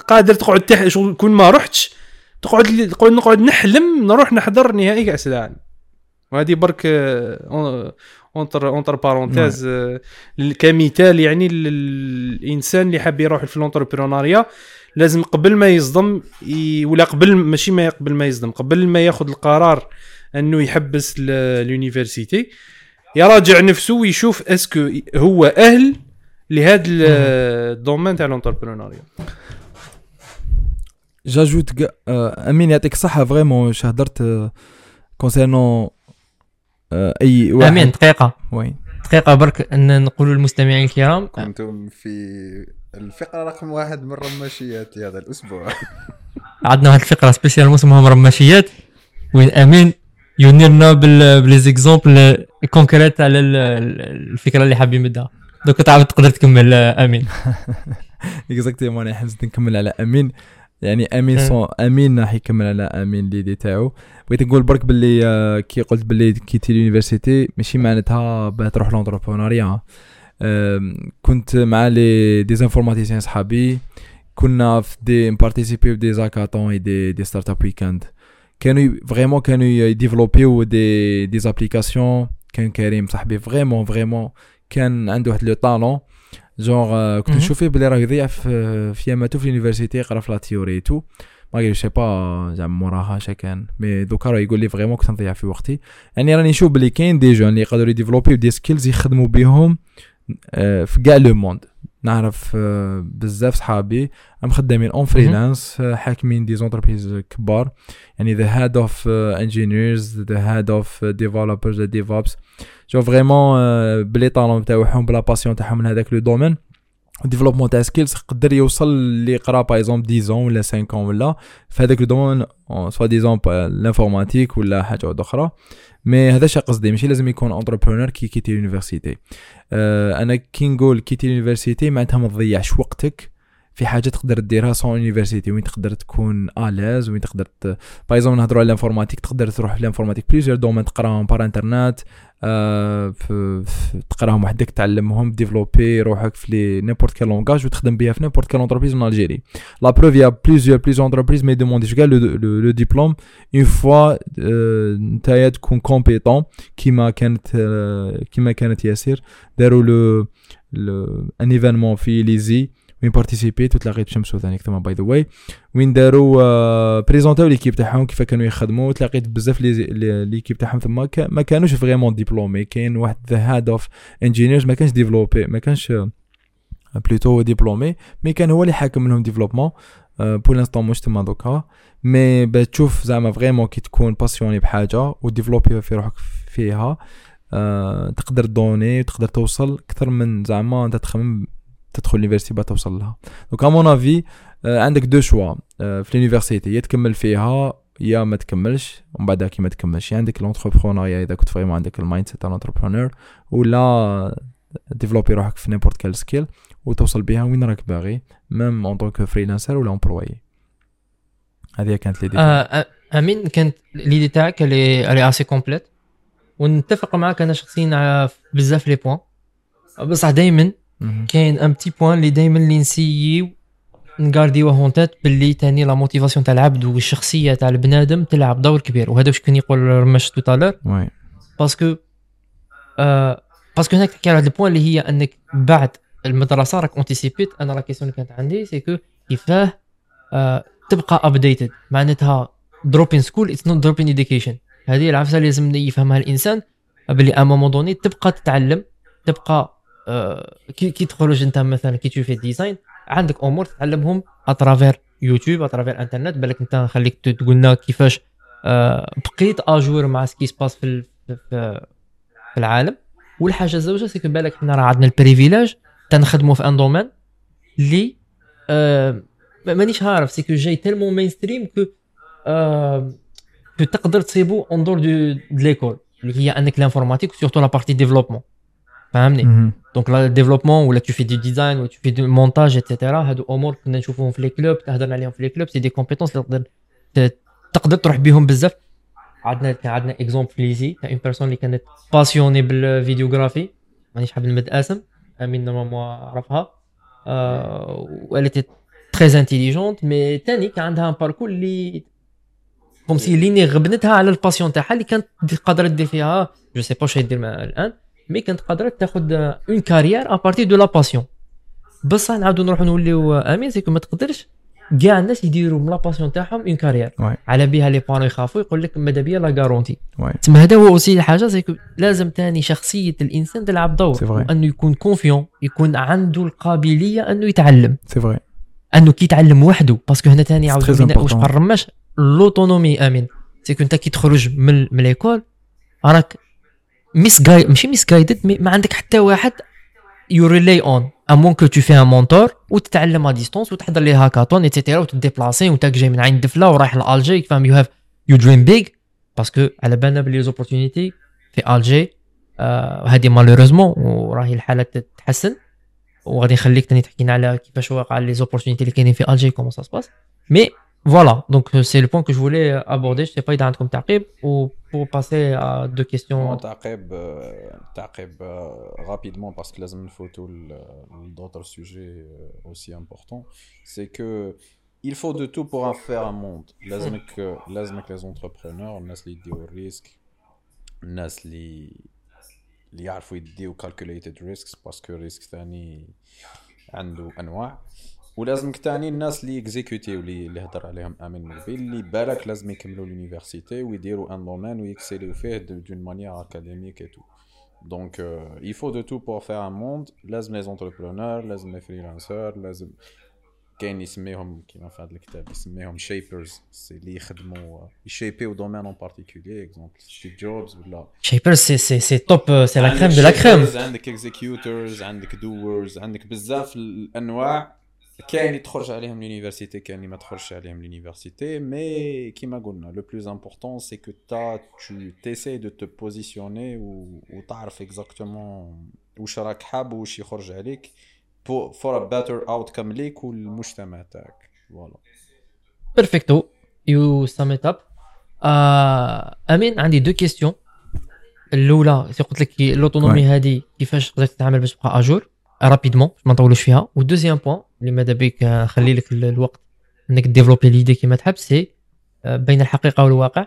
قادر تقعد تح... شغل كون ما رحتش تقعد نقعد نحلم نروح نحضر نهائي كاس العالم وهذه برك entre entre parenthèses كمثال يعني الانسان اللي حاب يروح في ال entrepreneuriat لازم قبل ما يصدم. ولا قبل ماشي ما قبل ما يصدم قبل ما ياخذ القرار أنه يحبس ل- ال université. يراجع نفسه ويشوف est-ce que هو أهل لهذا ال- ال domaine تاع ال entrepreneuriat j'ajoute امين يعطيك الصحه vraiment واش هضرت concernant اي واحد امين دقيقه وين دقيقه برك ان نقولوا للمستمعين الكرام كنتم في الفقرة رقم واحد من رماشياتي هذا الأسبوع. عندنا واحد الفقرة سبيسيال اسمها مرمشيات وين أمين؟ يونيرنا بال بليزيكزومبل كونكريت على ال- ال- الفكرة اللي حاب يمدها دوك تعاود تقدر تكمل آه، أمين. اكزاكتومون أنا حمزت نكمل على أمين. يعني أمين. سون أمين راح يكمل على أمين ليدي تاعو. بغيت نقول برك باللي آه، كي قلت باللي كيتي لونيفرسيتي ماشي معناتها باه تروح لونتربرونيا. كنت مع les des informaticiens صحابي. كنا في des participer في des hackathons et des des startup weekend كانوا vraiment كانوا ي développer و des des applications كان كريم صاحبي vraiment vraiment كان عنده واحد le talent genre آه، كنت. نشوف فيه بلي راه يضيع في في أياماتو في ال université يقرا في la théorie tout mais c'est pas زعما موراها اش كان. mais دوكا راه يقول لي vraiment كنت نضيع في وقتي. يعني راني نشوف بلي كاين des jeunes اللي يقدروا ي développer و des skills يخدموا بهم آه، في كاع le monde نعرف آه، بزاف صحابي هم خدامين en freelance حاكمين des entreprises كبار. يعني the head of engineers the head of developers the DevOps je vraiment بلي talent تاعهم ب la passion تاعهم من هذاك le domaine développement تاع skills قدر يوصل اللي قرا par exemple 10 ولا 5 ولا. في هذاك le domaine soit disons l'informatique ولا حاجة أخرى. mais هذا شا قصدي ماشي لازم يكون entrepreneur كي quitter ال université آه أنا كي نقول quitter ال université معناتها ما تضيعش وقتك في حاجة تقدر ديرها sans université وين تقدر تكون à l'aise وين تقدر ت... exemple نهضروا على ال informatique تقدر تروح لل informatique plusieurs domaines تقراهم par internet آه في تقراهم وحدك تعلمهم développer روحك في les n'importe quel langage وتخدم بها في n'importe quelle entreprise même Algérie la preuve y a plusieurs plusieurs entreprises ما ي demander ش كاع le diplôme اون فوا نتايا تكون كومبيتون كيما كانت كيما كانت ياسر داروا لو ان ايفينمون في ليزي وين بارتيسيبي تلاقيت بشمس ثاني كما باي ذا واي وين داروا بريزونتاو ليكيب تاعهم كيف كانوا يخدموا تلاقيت بزاف لي لي- ليكيب تاعهم كا- ما كانوش فريمون ديبلومي كاين واحد ذا هاد اوف انجينيرز ما كانش ديفلوبي ما كانش بلوتو ديبلومي مي كان هو اللي حاكم لهم ديفلوبمون pour l'instant مش تما دوكا mais بتشوف زعما vraiment كي تكون passionné بحاجه و développer في روحك فيها تقدر donner وتقدر توصل أكثر من زعما انت تخمم تدخل l'université باه توصل لها. donc à mon avis عندك deux choix في l'université يا تكمل فيها يا ما تكملش ومن بعدها كي ما تكملش. يا عندك l'entrepreneuriat إذا كنت vraiment عندك ال mindset تاع l'entrepreneur ولا développer روحك في n'importe quel skill وتوصل بها وين راك باغي même en tant que freelancer ولا employé هذه كانت l'idée آه، آه، أمين كانت l'idée تاعك اللي assez complète ونتفق معك أنا شخصيا بزاف les points بصح دائما. كاين un petit point اللي دائما اللي نسيو نغارديوه هون تات باللي تاني la motivation تاع العبد والشخصية تاع البنادم تلعب دور كبير. وهذا واش كان يقول رمش tout à l'heure oui. parce que آه parce que هناك على واحد ال point اللي هي أنك بعد المدرسة راك anticip يت أنا la question اللي كانت عندي c'est que كيفاه آه تبقى updated معناتها dropping school it's not dropping education هذه العفسة اللي لازم يفهمها الإنسان باللي à un moment donné تبقى تتعلم تبقى كي كي تخرج انت مثلا كي تشوف ال design عندك أمور تتعلمهم à travers YouTube à travers إنترنت بالك انت نخليك تقول لنا كيفاش آه بقيت à jour مع ce qui se passe في في, العالم والحاجة الزوجة c'est que بالك حنا راه عندنا ال privilège تنخدموا في un domaine اللي آه ما- مانيش عارف c'est que جاي tellement mainstream que آه que تقدر تصيبو en dehors de l'école اللي هي انك l'informatique surtout la partie développement. donc le développement ولا tu fais du design ولا tu fais du montage et cetera هادو أمور كنا نشوفوهم في les clubs تهضرنا عليهم في les clubs c'est des compétences اللي تقدر تقدر تروح بهم بزاف. عندنا كان عندنا exemple ليزي تاع une personne اللي كانت passionnée ب la vidéographie مانيش حاب نمد اسم أمين نورمالمون عرفها. آه était très intelligente mais تاني كان عندها un parcours اللي comme si اللي غبنتها على ال passion تاعها اللي كانت دي- قادرة دير فيها. je sais pas واش دير الآن. mais كانت قادره تاخذ une carrière à partir de la passion بصح نعاودو نروحو نوليو امين c'est que ما تقدرش كاع الناس يديروا من la passion تاعهم une carrière. على بها les parents يخافوا يقول لك ماذا بيا la garantie. تسمى هذا هو aussi الحاجة c'est que لازم تاني شخصية الإنسان تلعب دور. وانه يكون confiant يكون عنده القابلية أنه يتعلم c'est vrai أنه كي يتعلم وحده parce que هنا تاني عاود واش important. قرماش l'autonomie آمين c'est que أنت كي تخرج من من l'école راك misgui- ماشي misguided ما عندك حتى واحد you rely on à moins que tu fais un mentor وتتعلم à distance وتحضر les hackathons et cetera وت déplacer وانت جاي من عين دفله ورايح لالجي فاهم you have to dream big parce que على بالنا بلي les opportunités في Algérie آه هذه malheureusement وراهي الحاله تتحسن وغادي نخليك تاني تحكينا على كيفاش واقع les opportunités اللي كاينين في Algérie comment ça se passe mais voilà donc c'est le point que je voulais aborder sais pas اذا عندكم تعقيب و pour passer à deux questions تعقيب تعقيب rapidement parce que لازم نفوتوا d'autres sujets aussi importants c'est que il faut de tout pour en faire un monde لازمك لازمك les entrepreneurs الناس اللي يديو ال risque الناس اللي اللي يعرفوا يديو calculated risks parce que ال risque ثاني عنده انواع ولازمك تاني الناس اللي exécut يو اللي اللي هضر عليهم آمين قبل اللي بالك لازم يكملوا l'université ويديروا un domaine وي excell يو فيه d'une manière académique et tout دونك il faut de tout pour faire un monde. لازم les entrepreneurs لازم les freelancers لازم كاين يسميهم كيما في هذا الكتاب يسميهم shippers c'est اللي يخدموا ي ship يو domaine en particulier exemple Steve Jobs ولا shippers c'est c'est c'est top c'est la crème de la crème عندك executors عندك doers عندك بزاف الانواع كاين اللي تخرج عليهم l'université كاين اللي ما تخرجش عليهم l'université mais كيما قلنا le plus important c'est que t'as tout t'essaies de te positionner وتعرف exactement واش راك حاب واش يخرج عليك for a better outcome ليك والمجتمع تاعك voilà perfect you summed it up امين عندي deux questions الاولى قلت لك l'autonomie هذه كيفاش تقدر تتعامل باش تبقى à jour rapidement ما نطولوش فيها و deuxième point اللي ماذا بك؟ نخلي لك الوقت انك développer l'idée كيما تحب. c'est بين الحقيقة والواقع.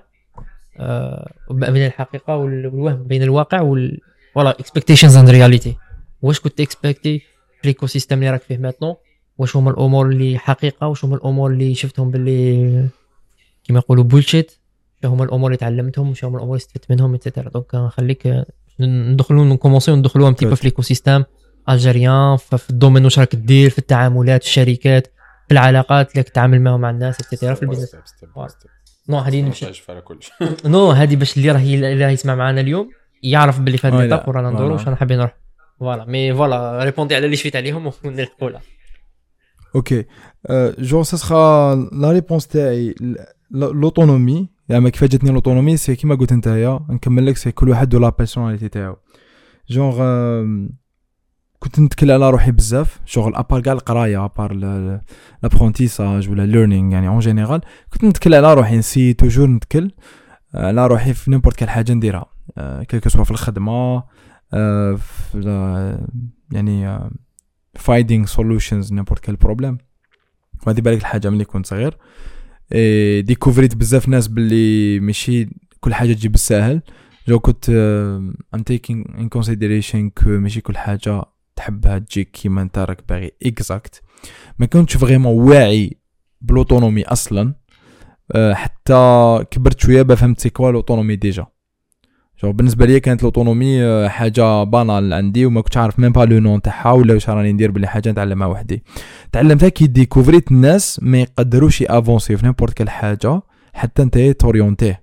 بين الحقيقة والوهم بين الواقع وال voilà expectations and reality واش كنت expect ي في l'écosystème اللي راك فيه maintenant واش هما الأمور اللي حقيقة؟ واش هما الأمور اللي شفتهم باللي كيما يقولوا bullshit هما الأمور اللي تعلمتهم؟ واش هما الأمور اللي استفدت منهم et cetera donc نخليك ندخلوا ن commenc يو ندخلوا un petit في l'écosystème algérien في ال domaine واش راك دير في التعاملات في الشركات في العلاقات اللي تتعامل معهم مع الناس et cetera في ال business non هذه نمشي. non هذه باش اللي راه اللي راه يسمع معنا اليوم يعرف باللي في هذه l'étape ورانا ندورو واش رانا حابين نروح. voilà mais voilà répond ي على اللي شفت عليهم ونلحقوا OK je ça sera la réponse تاعي. l'autonomie يعني كيفاش جاتني l'autonomie c'est كيما قلت نتايا نكمل لك c'est كل واحد و la personnalité تاعو. جونغ كنت نتكل على روحي بزاف شغل à part كاع القراية à part l'apprentissage ولا learning يعني en général كنت نتكل على روحي ن essay toujours نتكل على روحي في n'importe quelle حاجة نديرها quel que soit في الخدمة في يعني finding solutions n'importe quel problème وهذه بالك الحاجة ملي كنت صغير. découvr يت بزاف ناس باللي ماشي كل حاجة تجي بالساهل je كنت I'm taking in consideration que ماشي كل حاجة تحبها تجيك كيما انت راك باغي. exact ما كنتش vraiment واعي ب l'autonomie أصلا. أه حتى كبرت شوية فهمت c'est quoi l'autonomie déjà. je بالنسبة لي كانت l'autonomie أه حاجة banale عندي وما كنتش عارف même pas le nom تاعها ولا واش راني ندير بلي حاجة نتعلمها وحدي. تعلمتها كي découvr يت الناس ما يقدروش ي avancer في n'importe quelle حاجة حتى انت t'orienter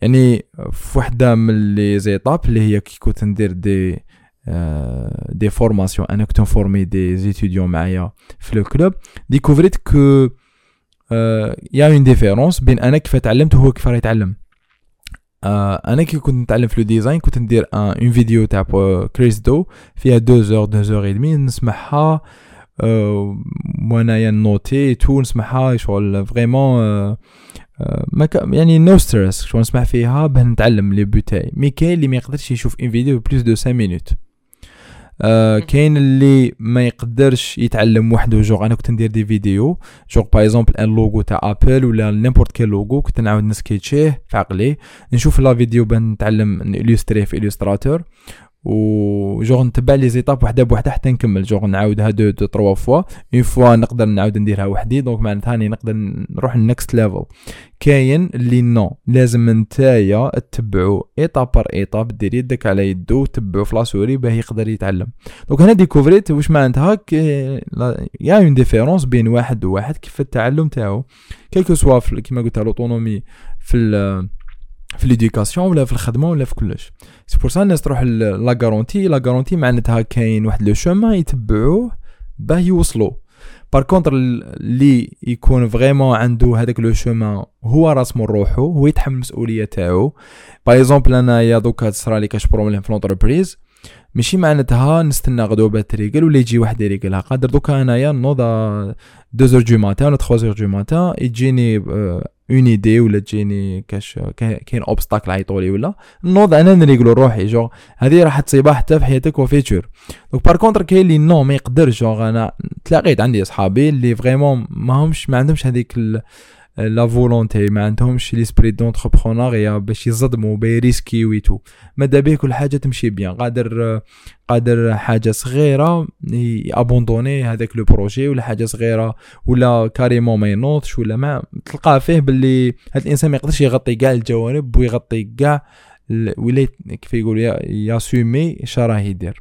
يعني في وحده من les étapes اللي هي كي كنت ندير des des formations أنا كنت نفورمي des étudiants معايا في le club découvrirent qu'il y a une différence بين أنا كيف تعلمت وهو كيف راه يتعلم أنا كي كنت نتعلم في le design كنت ندير une vidéo تاع كريس دو فيها 2 heures 2 heures et demie نسمعها وانايا نوتي tout نسمعها شغل vraiment ما يعني no stress شو نسمع فيها باه نتعلم les bouts تاعي mais كاين اللي ما يقدرش يشوف une vidéo plus de 5 minutes آه كاين اللي ما يقدرش يتعلم وحده جوغ أنا كنت ندير des vidéos genre par exemple un logo تاع Apple ولا n'importe quel logo كنت نعاود نسكيتشيه في عقلي. نشوف la vidéo باه نتعلم نيلوستري في Illustrator و genre نتبع les étapes وحده بوحده حتى نكمل. جوغ نعاودها دو دو تروا فوا. une fois نقدر نعاود نديرها وحدي. donc معناتها راني نقدر نروح لل next level كاين اللي non. لازم نتايا تتبعو étape par étape دير يدك على يدو تبعو في la souris باه يقدر يتعلم. donc هنا ديكوفريت واش معناتها؟ il y a une différence بين واحد وواحد كيف التعلم تاعو. quel que soit كيما قلت l'autonomie في في l'éducation ولا في الخدمة ولا في كلش. c'est pour ça الناس تروح la garantie la garantie معناتها كاين واحد le chemin يتبعوه باه يوصلوا. par contre اللي يكون vraiment عنده هذاك le chemin هو راسمو روحو هو يتحمل المسؤولية تاعو. par exemple انايا دوكا تصرا لي كاش problème في l'entreprise ماشي معناتها نستنى غدوة باه تريقل ولا يجي واحد يريقلها قادر دوكا أنايا نوض 2 heures du matin ولا 3 heures du matin يجيني une idée ولا تجيني كاش كاين obstacle عيطولي ولا نوض أنا نريقلو روحي جو هذه راح تصيبها حتى في حياتك و future donc par contre كاين اللي non ما يقدرش جو أنا تلاقيت عندي أصحابي اللي vraiment ما همش ما عندهمش هذيك la volonté ما عندهمش l'esprit d'entrepreneuriat باش يصدموا بيريسكي et tout. ماذا به كل حاجة تمشي bien. قادر قادر حاجة صغيرة يابوندوني هذاك le projet ولا حاجة صغيرة ولا carrément ما ينوضش ولا ما. تلقاه فيه باللي هذا الإنسان ما يقدرش يغطي كاع الجوانب ويغطي كاع ولا كيف يقول يassumer اش راه يدير.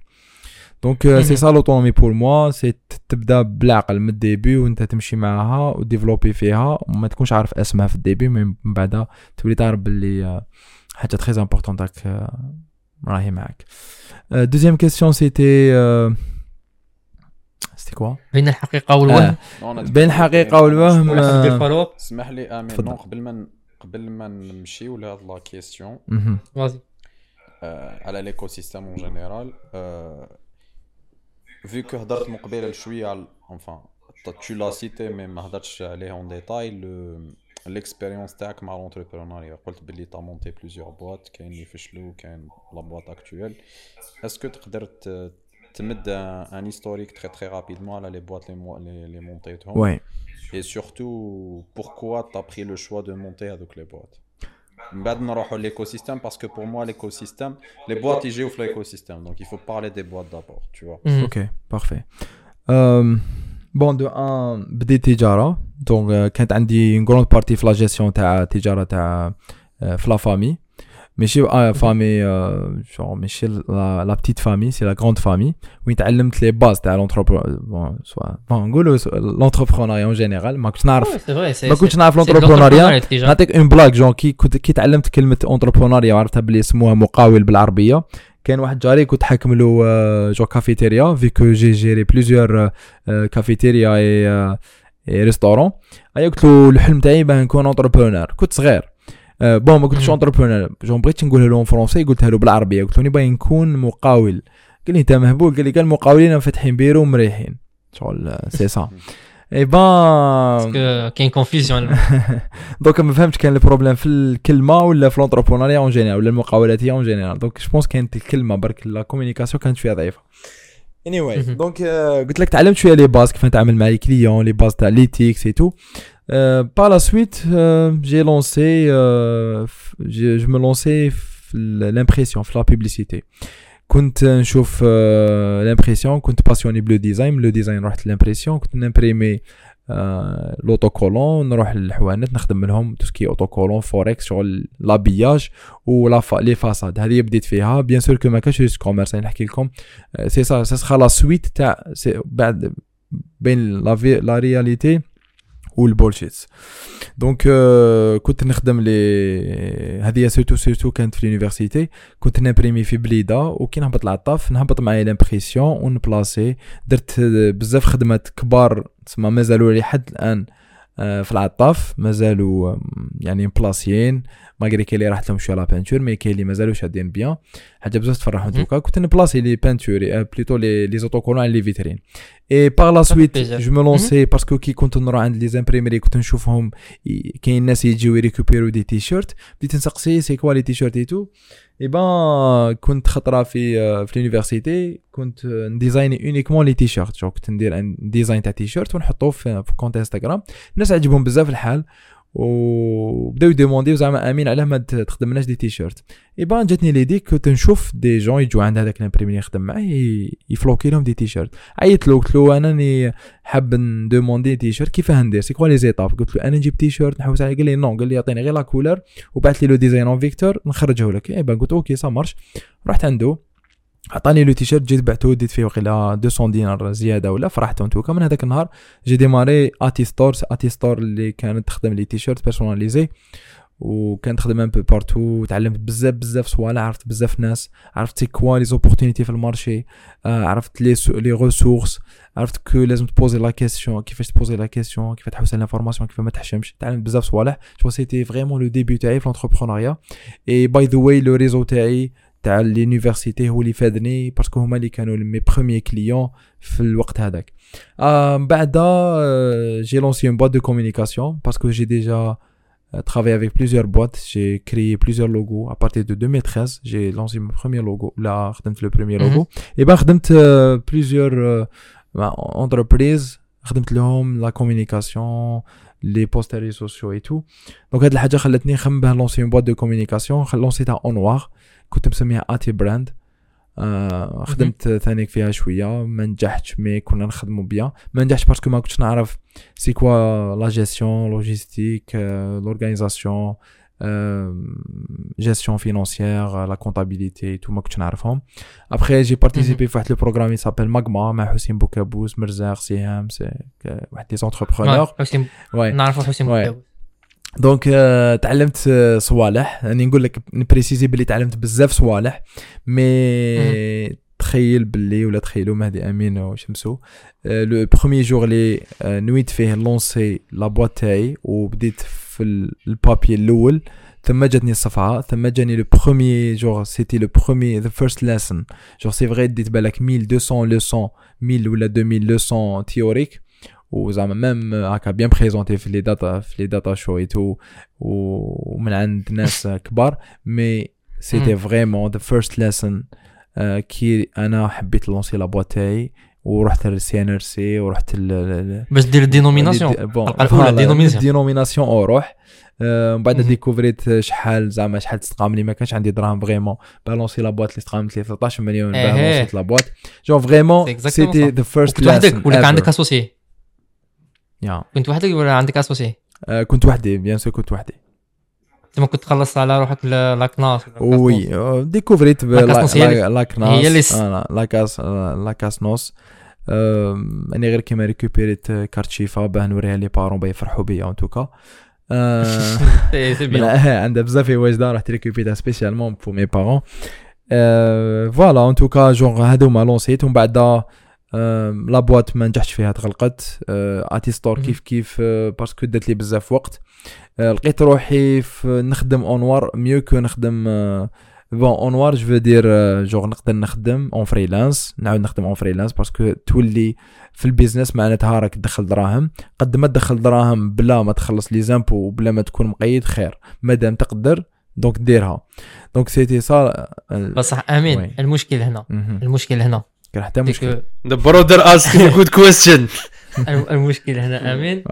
donc c'est ça l'autonomie pour moi c'est تبدا بالعقل من ال début وانت تمشي معاها وديفلوبي فيها وما تكونش عارف اسمها في ال début من بعد تولي تعرف باللي حاجة très important تاعك راهي معاك deuxième question c'était c'était quoi بين الحقيقة والوهم. بين الحقيقة والوهم اسمح لي آمين. نو قبل ما قبل ما نمشيو لهاد لا كيسيون على ليكو سيستيم اون جينيرال vu que هضرت من قبيله شويه على enfin tu l'as cité mais ما هضرتش عليه en détail le l'expérience تاعك مع l'entrepreneuriat قلت بلي تا مونتي plusieurs boîtes كاين اللي فشلوا كاين لا boîte actuelle est-ce que تقدر تمد un historique très très rapidement على les boîtes les les montéتهم ouais et surtout pourquoi tu as pris le choix de monter avec les boîtes من بعد نروحوا l'écosystème parce que pour moi l'écosystème les boîtes يجيو في l'écosystème donc il faut parler des boîtes d'abord tu vois ok parfait بون دو ان بديت تجاره دونك كانت عندي اون غروند بارتي في لا جيستيون تاع التجاره تاع في لا فامي ماشي فامي جون ماشي لا بتيت فامي سي لا غروند فامي وين تعلمت les bases تاع l'entrepren bon نقولوا l'entrepreneuriat en général ما كنتش نعرف ما كنتش نعرف l'entrepreneuriat نعطيك une blague genre كي كنت كي تعلمت كلمة entrepreneuriat وعرفتها بلي يسموها مقاول بالعربية. كان واحد جاري كنت حاكم له genre cafétéria vu que j'ai géré plusieurs cafétérias et restaurants أيا قلت له الحلم تاعي باه نكون entrepreneur كنت صغير. bon ما قلتش اونتربرونور جون بغيت نقولها له français قلتها له بالعربية. قلت له باغي نكون مقاول. قال لي أنت مهبول. قال لي قال المقاولين فاتحين بيرو ومريحين. شغل c'est ça. Eh ben كاين confusion donc ما فهمتش كان ال problème في الكلمة ولا في l'entrepreneuriat en général ولا المقاولات en général donc je pense كانت الكلمة برك la communication كانت فيها ضعيفة. anyway donc قلت لك تعلمت شوية les bases كيف نتعامل مع les clients les bases تاع l'éthique et tout par la suite euh, j'ai lancé euh, je, je me lançais l'impression في la publicité. كنت نشوف l'impression كنت باسيوني par le design le design رحت l'impression كنت نمبريمي l'autocollant نروح للحوانت نخدم منهم tout ce qui autocollant Forex شغل l'habillage ولا les façades هذه بديت فيها bien sûr que ما كانش risque commerce نحكي لكم c'est ça ça la suite تاع بعد بين la réalité وال bullshits donc كنت نخدم les هذه surtout surtout كانت في l'université كنت نبريمي في بليدة وكي نهبط العطاف نهبط معايا l'impression ونبلاسي درت بزاف خدمات كبار تسمى مازالوا لي حد الآن. في العطاف مازالوا يعني بلاسيين malgré كاين اللي راحت لهم شوية la peinture mais كاين اللي مازالوا شادين bien. حاجة بزاف تفرح دوكا. كنت نبلاسي les peintures plutôt les les autocollants على les vitrines et par la suite je me lançais parce que كي كنت نروح عند les imprimeries كنت نشوفهم كاين ناس يجيو يريكوبيرو des t-shirts بديت نسقسي c'est quoi les t-shirts et tout eh ben كنت خطرة في في l'université كنت نديزايني uniquement les t-shirts كنت ندير design تاع تي شيرت ونحطوه في compte Instagram الناس عجبهم بزاف الحال. وبداو يديمونديو زعما امين علاه ما تخدمناش des t-shirts. Eh ben جاتني l'idée كنت نشوف des gens يجوا عند هذاك لامبريمي يخدم معاه يفلوكي لهم des t-shirts. عيطت له قلت له أنا راني حاب ندوموندي تيشيرت كيفاه ندير؟ c'est quoi les étapes قلت له أنا نجيب تيشيرت نحوس عليه. قال لي non قال لي يعطيني غير la couleur وبعث لي le design en vecteur نخرجه لك eh ben قلت OK ça marche. رحت عنده. عطاني le t-shirt جيت بعته ديت فيه وقيلا 200 دينار زيادة ولا فرحت en tout cas من هذاك النهار j'ai démarré اتي store اتي store اللي كانت تخدم les t-shirts personnalisés وكانت خدم un peu partout تعلمت بزاف بزاف صوالح عرفت بزاف ناس. عرفت c'est quoi les opportunités في ال marché. آه عرفت les les ressources عرفت que لازم ت poser la question كيفاش ت poser la question كيف تحوس على l'information كيف ما تحشمش. تعلمت بزاف صوالح. je c'était vraiment le début تاعي في l'entrepreneuriat et by the way le réseau تاعي تاع l'université هو اللي فادني parce que هما اللي كانوا mes premiers clients في الوقت هذاك آه بعد j'ai lancé une boîte de communication parce que j'ai déjà travaillé avec plusieurs boîtes, j'ai créé plusieurs logos. À partir de 2013, j'ai lancé mon premier logo. Là, le premier Mhm. logo. Et ben, euh, plusieurs euh, entreprises, خدمت لهم la communication, les posts réseaux sociaux et tout. Donc هاد الحاجة خلتني نخمم باه lancer une boîte de communication lancé تها au noir كنت مسميها آتي براند. آه خدمت ثاني فيها شوية ما نجحتش mais كنا نخدموا bien ما نجحتش parce que ما كنتش نعرف c'est quoi la gestion logistique l'organisation gestion financière la comptabilité tout ما كنتش نعرفهم. après j'ai participé في واحد le programme ي s'appelle ماغما مع حسين بوكابوس مرزاق سهام c'est واحد des entrepreneurs حسين واي نعرفوا حسين Ouais. donc آه، تعلمت آه، صوالح. راني نقول لك ن préciser بلي تعلمت بزاف صوالح mais تخيل باللي ولا تخيلوا مهدي أمين وشمسو. آه، le premier jour آه، نويت فيه lancer la boîte تاعي وبديت في ال- ال papier الأول. ثم جاتني الصفعه ثم جاني le premier jour c'était le premier the first lesson genre c'est vrai ديت بالك 1200 leçons 1000 ولا 2000 leçons théoriques. وزعما même هكا bien présentées في les data في les data شو et tout ومن عند ناس كبار mais c'était. vraiment the first lesson كي أنا حبيت lancer la boîte تاعي ورحت لل CNRC ورحت ل باش دير ال dénomination ال dénomination. dénomination اوروح آه، من بعد. découvri ت شحال زعما شحال تستقام لي ما كانش عندي دراهم vraiment باه lancer la boîte اللي استقامت لي 13 مليون. باه lancé ت la boîte genre vraiment c'était. the first كنت وحدك ولا عندك associé كنت وحدك ولا عندك associé؟ كنت وحدي bien sûr كنت وحدي. تما كنت تخلص على روحك لاكناس وي آه، ديكوفريت ب- لا كاس لا- نوس آه، آه، أني غير كيما ريكوبيريت كارت شيفا باه نوريها لي بارون باه يفرحوا بيا ان توكا آه، سي بيان. لا عندها بزاف واجدة رحت ريكوبيريتها سبيسيالمون بو مي بارون فوالا ان توكا جونغ هادوما لونسيت ومن بعد لا بواط ما نجحتش فيها تغلقت آه، آتي ستور. كيف كيف آه، باسكو دات لي بزاف وقت. آه، لقيت روحي في نخدم au noir. mieux que نخدم bon au noir je veux dire genre نقدر نخدم en freelance نعاود نخدم en freelance parce que تولي في ال business معناتها راك تدخل دراهم. قد ما تدخل دراهم بلا ما تخلص les impôts وبلا ما تكون مقيد خير. مادام تقدر donc ديرها. donc c'était صار بصح آمين. oui. المشكل هنا. المشكل هنا. كان حتى c'est مشكل que- The brother asked a good question. الم- المشكل هنا آمين.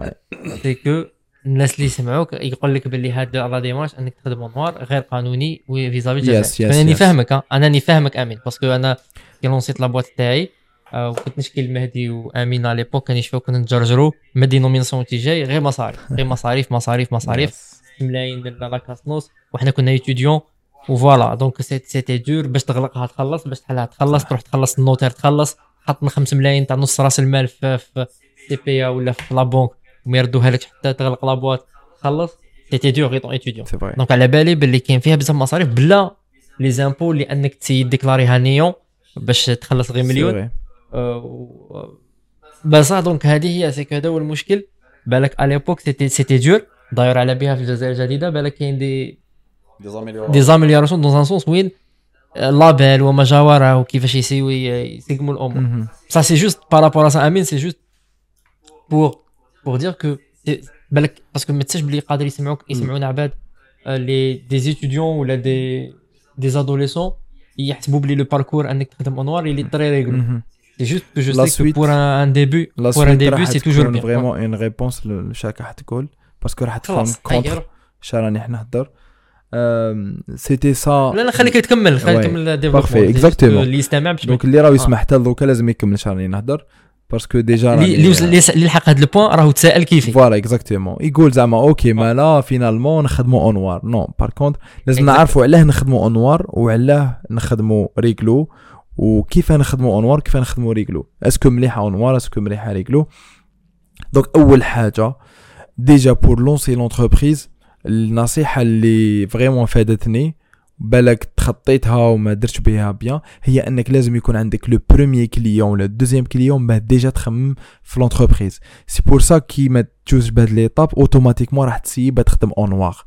c'est que الناس اللي يسمعوك يقول لك باللي هذا la démarche أنك تخدم noir غير قانوني و vis-à-vis الجزائر Yes, yes, أنا راني yes. فاهمك. أنا راني فاهمك آمين. parce que أنا كي lancé ت la boîte تاعي آه، وكنت نشكي لمهدي وآمين على l'époque كان يشوفوا كنا نجرجروا ما dénomination تي جاي غير مصاريف. غير مصاريف مصاريف مصاريف. ملايين la CASNOS وحنا كنا étudiants و voilà. donc c'était dur باش تغلقها تخلص باش تحلها تخلص تروح تخلص ال notaire تخلص حط من 5 ملايين تاع نص راس المال في في سي بي ولا في لا بونك وما يردوها لك حتى تغلق لابواط تخلص. سيتي دور ايتوديون سي فري دونك على بالي باللي كاين فيها بزاف مصاريف بلا لي زامبو اللي انك ديكلاريها نيون باش تخلص غير مليون. بصح دونك هذه هي سيكو هذا هو المشكل. بالك على ليبوك سيتي سيتي دور. داير على بها في الجزائر الجديده بالك كاين دي دي زاميليوراسيون دون ان سونس وين آه، لابيل وما جاوره وكيفاش يسيوي يسقموا الأمور Ça, c'est juste par rapport à ça, Amine, c'est juste pour, pour dire que c'est- بالك باسكو ما تنساش بلي قادر يسمعوك يسمعونا عباد آه، لي دي étudiants ولا دي دي adolescents يحسبوا بلي لو باركور انك تخدم اونوار اللي طري ريغلو سي جوست كو جو La سي كو suite- بور ان ديبي لا بور ان ديبي سي توجور بيان فريمون اون ريبونس لشاك راح تقول باسكو راح تفهم خلاص هيا كونتر روح. شراني حنا نهضر c'était ça لا لا خليك تكمل خليك. تكمل Parfait, développement exactement. اللي يستمع باش donc اللي راهو آه. يسمع حتى دوكا لازم يكمل شراني نهضر. parce que déjà اللي اللي اللي اللي لحق هذا ال point راهو تساءل كيفي voilà exactement يقول زعما OK mais là finalement نخدموا au noir non par contre لازم. نعرفوا علاه نخدموا au noir وعلاه نخدموا réglo وكيف نخدموا au noir كيف نخدموا réglo est-ce que مليحة au noir est-ce que مليحة réglo donc أول حاجة déjà pour lancer l'entreprise النصيحة اللي vraiment فادتني بالك تخطيتها وما درتش بها bien هي إنك لازم يكون عندك le premier client ولا deuxième client ما déjà تخمم في l'entreprise c'est pour ça كي ما تجوز بهاد l'étape automatiquement راح تسيب تخدم au noir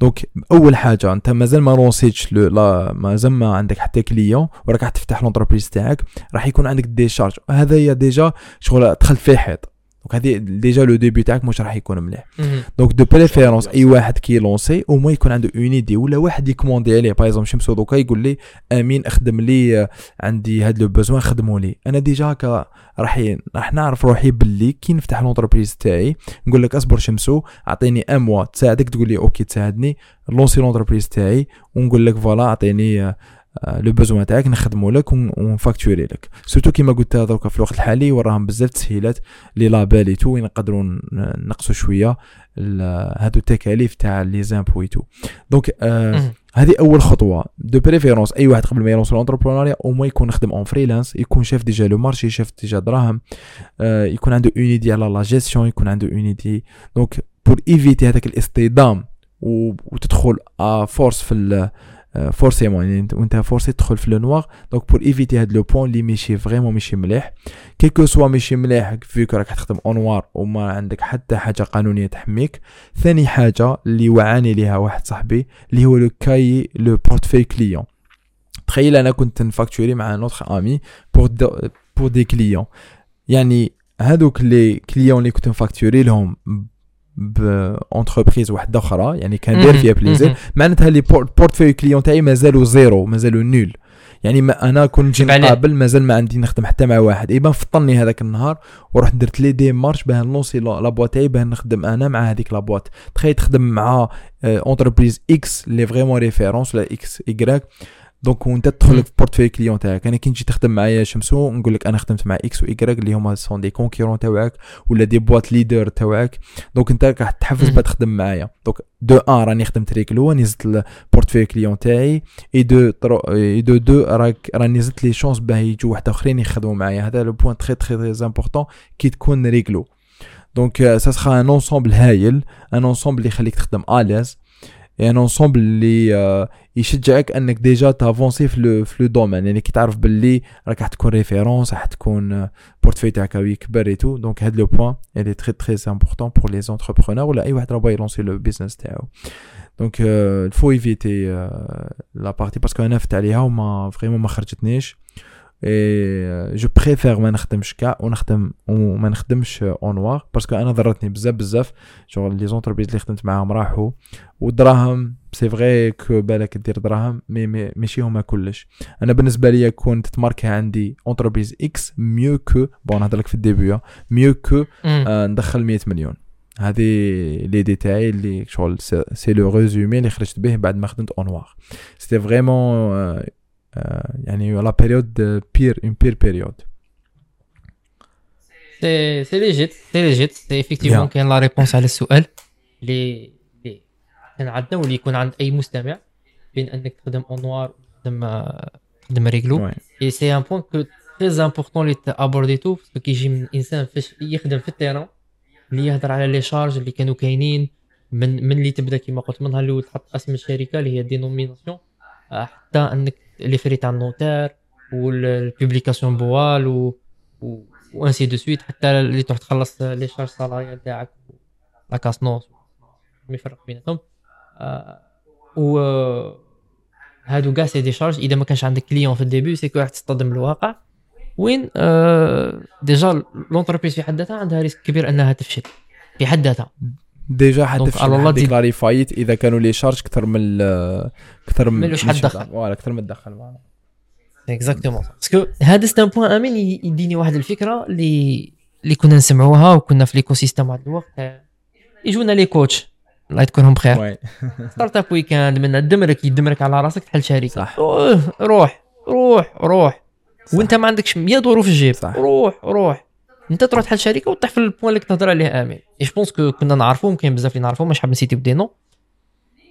donc أول حاجة أنت مازال ما lancé تش لو لا مازال ما عندك حتى client وراك راح تفتح l'entreprise تاعك راح يكون عندك des charges هذا هي déjà شغل دخلت في حيط. donc هذه déjà le début تاعك مش راح يكون مليح. donc de préférence أي واحد كي lancer أو ما يكون عنده une idée ولا واحد ي commander عليه. par exemple شمسو دوكا يقول لي أمين أخدم لي عندي هاد le besoin خدموا لي. أنا déjà هكا راح راح نعرف روحي باللي كي نفتح l'entreprise تاعي. نقول لك أصبر شمسو أعطيني mois تساعدك. تقول لي OK تساعدني. lancer l'entreprise تاعي. ونقول لك voilà أعطيني le besoin تاعك نخدمو لك ون facturer لك. surtout كيما قلت دروكا في الوقت الحالي وراهم بزاف تسهيلات لي لابال تو وين نقدروا نقصوا شوية هادو التكاليف تاع les impôts tout. donc آه هذه أول خطوة. de préférence أي واحد قبل ما ي lance l'entrepreneuriat أو ما يكون يخدم en freelance يكون شاف déjà le marché شاف déjà دراهم آه يكون عنده une idée على لا جيستيون يكون عنده une idée donc pour éviter هذاك الاصطدام وتدخل à force في forcément يعني وانت forcé تدخل في le noir donc pour éviter هاد le point اللي ماشي vraiment ماشي مليح quoi que ce soit ماشي مليح فيك راك تخدم au noir وما عندك حتى حاجة قانونية تحميك. ثاني حاجة اللي وعاني ليها واحد صاحبي اللي هو le cas le portefeuille client تخيل أنا كنت ن facturer مع notre ami pour pour des clients يعني هادوك les clients اللي كنت ن facturer لهم ب entreprise واحدة أخرى يعني كان داير فيها plaisir معناتها les portefeuille client تاعي مازالوا zéro مازالوا nul يعني ما أنا كنت نجي نقابل مازال ما عندي نخدم حتى مع واحد. يبان فطني هذاك النهار ورحت درت les démarches باه ن lancer la boîte تاعي باه نخدم أنا مع هذيك la boîte تخيل تخدم مع entreprise X لي vraiment référence ولا X Y donc وانت تدخل في portefeuille client تاعك أنا كي نجي تخدم معايا شمسو نقول لك أنا خدمت مع X و Y اللي هما sont des concurrents تاعك ولا des boîtes leader تاعك donc انت راح تحفز با تخدم معايا. donc deux ans راني خدمت réglo نزلت ال portefeuille client تاعي et de et de de راك راني زدت les chances باه يجوا واحد آخرين يخدموا معايا. هذا le point très très très important كي تكون réglo donc ça sera un ensemble هايل un ensemble اللي يخليك تخدم à l'aise un ensemble اللي يشجعك انك déjà ت avancer في le domaine يعني كي تعرف باللي راك راح تكون référence راح تكون portefeuille تاعك يكبر et tout donc هاد le point الي très très important pour les entrepreneurs ولا اي واحد راه باغي ي lancer le business تاعو donc il faut éviter la partie parce que أنا فت عليها وما vraiment ما خرجتنيش et je préfère ما نخدمش كاع ونخدم وما نخدمش au noir parce que أنا ضرتني بزاف بزاف. شغل les entreprises اللي خدمت معاهم راحوا. والدراهم c'est vrai que بالك دير دراهم mais ماشي هما كلش. أنا بالنسبة لي كون ت marquer عندي entreprise X mieux que bon نهضر لك في ال début mieux que آه ندخل 100 مليون. هذه les détails اللي شغل c'est le résumé اللي خرجت به بعد ما خدمت au noir c'était vraiment يعني la période pire un pire période c'est c'est légitime c'est légitime c'est effectivement كاين la réponse على السؤال اللي اللي كان عندنا واللي يكون عند أي مستمع. بين أنك تخدم au noir تخدم تخدم réglo et c'est un point que très important اللي aborderـتو parce que كيجي من انسان فاش يخدم في ال terrain اللي يهضر على les charges اللي كانوا كاينين. من من اللي تبدا كيما قلت من نهار الأول تحط اسم الشركة اللي هي dénomination حتى انك les frais تاع ال notaire وال publication BOAL و و ainsi de suite حتى اللي تروح تخلص les charges salariales تاعك la CASNOS ما يفرق بيناتهم. آه و هادو كاع c'est des charges. إذا ما كانش عندك client في ال début c'est que راح تصطدم بالواقع وين؟ آه déjà l'entreprise في حد ذاتها عندها risque كبير إنها تفشل. في حد ذاتها. déjà حد déclarer faillite إذا كانوا les charges أكثر من أكثر من ملوش حد دخل. voilà أكثر من الدخل exactement parce que هذا c'est un point أمين يديني واحد الفكرة اللي اللي كنا نسمعوها وكنا في l'écosystème واحد الوقت. يجونا les coachs الله يذكرهم بخير. startup weekend من الدمرك يدمرك على راسك تحل شركه صح. روح روح روح. وانت ما عندكش 100 دورو في الجيب. صح. روح روح. انت تروح تحل شركة وتطيح في ال point اللي تهضر عليه آمين. et je pense que كنا نعرفوهم كاين بزاف اللي نعرفوهم مش حاب نسيتي بدينو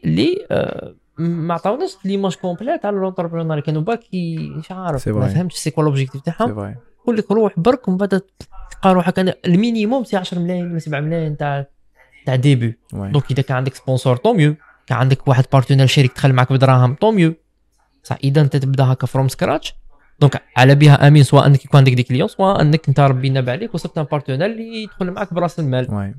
اللي آه ما عطاوناش l'image complète على l'entrepreneur كانوا باكي مش عارف ما فهمتش c'est quoi l'objectif تاعهم. يقول لك روح برك ومن بعد تلقى روحك أنا ال minimum c'est 10 ملايين ولا 7 ملايين تاع تاع début donc إذا كان عندك sponsor tant mieux كان عندك واحد partenaire شريك دخل معك بدراهم tant mieux صح إذا أنت تبدأ هكا from scratch donc على بها امين سواء انك يكون عندك des clients سواء انك انت ربي نبع عليك وصلت un partenaire اللي يدخل معك براس المال.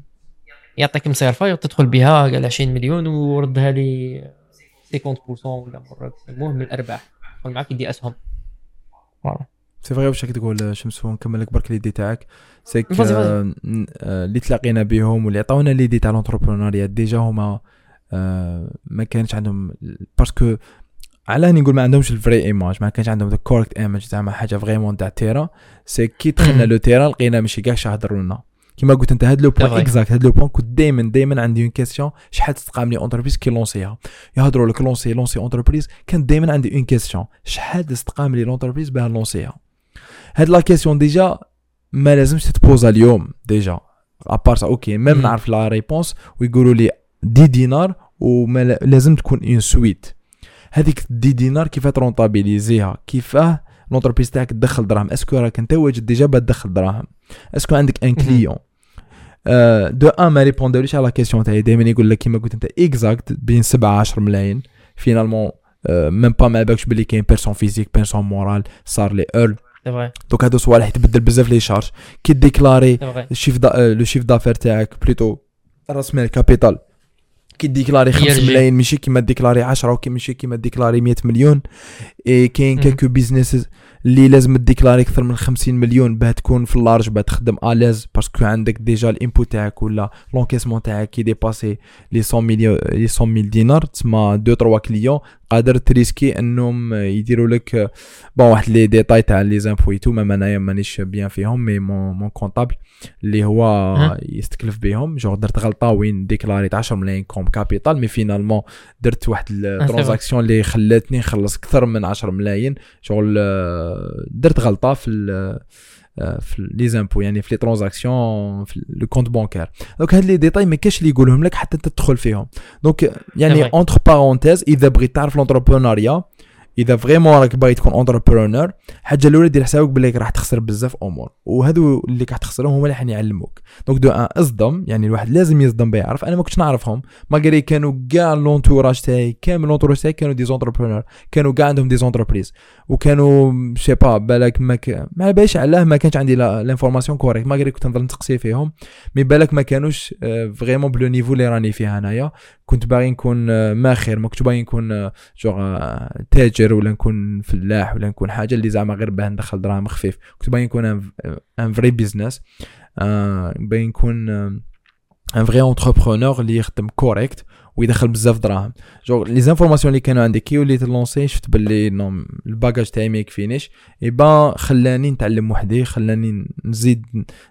يعطيك مصيرفه تدخل بها قال 20 مليون وردها لي 50% ولا مرات المهم الأرباح. يدخل معك يدي أسهم. voilà. c'est vrai واش تقول شمس ونكمل لك برك l'idée تاعك. c'est que. آه، آه، اللي تلاقينا بهم واللي عطاونا l'idée تاع l'entrepreneuriat déjà هما آه، ما كانش عندهم parce que على راني نقول ما عندهمش ال vraie image ما كانش عندهم ال correcte image زعما حاجة vraiment تاع terrain c'est que دخلنا. le terrain لقينا ماشي كاع يهضروا لنا كيما قلت أنت هاد le point. exact هاد le point كنت دائما دائما عندي une question شحال تتقام لي entreprise كي لونسيها يهضروا لك lancer lancer entreprise كان دائما عندي une question شحال تتقام لي l'entreprise باه لونسيها هاد la question déjà ما لازمش تتبوزا اليوم déjà à part ça OK même. نعرف la réponse ويقولوا لي dix دينار وما لا- لازم تكون ensuite هذيك dix دينار كيف ترونطابيليزيها؟ كيفاه l'entreprise تاعك تدخل دراهم. est-ce que راك انت واجد déjà تدخل دراهم. est-ce que عندك un. client deux ans ما ريبوندوليش على la question تاعي دائما يقول لك كيما قلت أنت exact بين 7 10 ملايين. finalement même pas ما بالكش بلي كاين personne physique personne morale SARL EURL donc هادو صوالح يتبدل بزاف les charges كي déclarer ال chiffre le chiffre d'affaires تاعك؟ plutôt راس مال capital كي déclarer 5 يرجع. ملايين ماشي كيما déclarer 10 وكي ماشي كيما déclarer 100 مليون et كاين même. quelques business اللي لازم تديكلاري أكثر من 50 مليون باه تكون في ال large باه تخدم à l'aise parce que عندك déjà ال impôt تاعك ولا l'encaissement تاعك كي dépasser les 100 مليون les 100 mille دينار تسمى 2 3 clients قادر تريسكي انهم يديروا لك bon واحد les détails تاع les impôts tout même انايا مانيش bien فيهم mais mon mon comptable اللي هو. يستكلف بهم جور درت غلطة وين ديكلاريت 10 ملايين comme capital mais finalement درت واحد ال transaction اللي خلاتني نخلص أكثر من 10 ملايين شغل آه، درت غلطة آه، في les impôts يعني في les transactions في le compte bancaire donc هاد les détails ما كاش اللي يقولهم لك حتى انت تدخل فيهم. donc يعني vrai. entre parenthèses إذا بغيت تعرف l'entrepreneuriat إذا vraiment راك باغي تكون entrepreneur حاجة الأولى دير حسابك بلي راح تخسر بزاف أمور. وهذو اللي راح تخسرهم هما اللي حن يعلموك. donc deux ans اصدم يعني الواحد لازم يصدم بيعرف أنا ما كنتش نعرفهم. malgré كانوا كاع l'entourage تاعي كامل l'entourage تاعي كانوا des entrepreneurs كانوا كاع عندهم des entreprises وكانوا je sais pas بالك ما ك... ما باليش علاه ما كانش عندي l'information correcte malgré كنت نضل نسقسي فيهم. mais بالك ما كانوش vraiment ب le niveau اللي راني فيه انايا كنت باغي نكون آه، ماخر. ما كنتش باغي نكون آه، جوغ آه، تاجر ولا نكون فلاح ولا نكون حاجة اللي زعما غير باه ندخل دراهم خفيف. كنت باغي نكون un vrai business باغي نكون un vrai entrepreneur اللي يخدم correct ويدخل بزاف دراهم. genre les informations اللي كانوا عندي كي وليت lancer شفت باللي non ال bagage تاعي ما يكفينيش. اي با خلاني نتعلم وحدي خلاني نزيد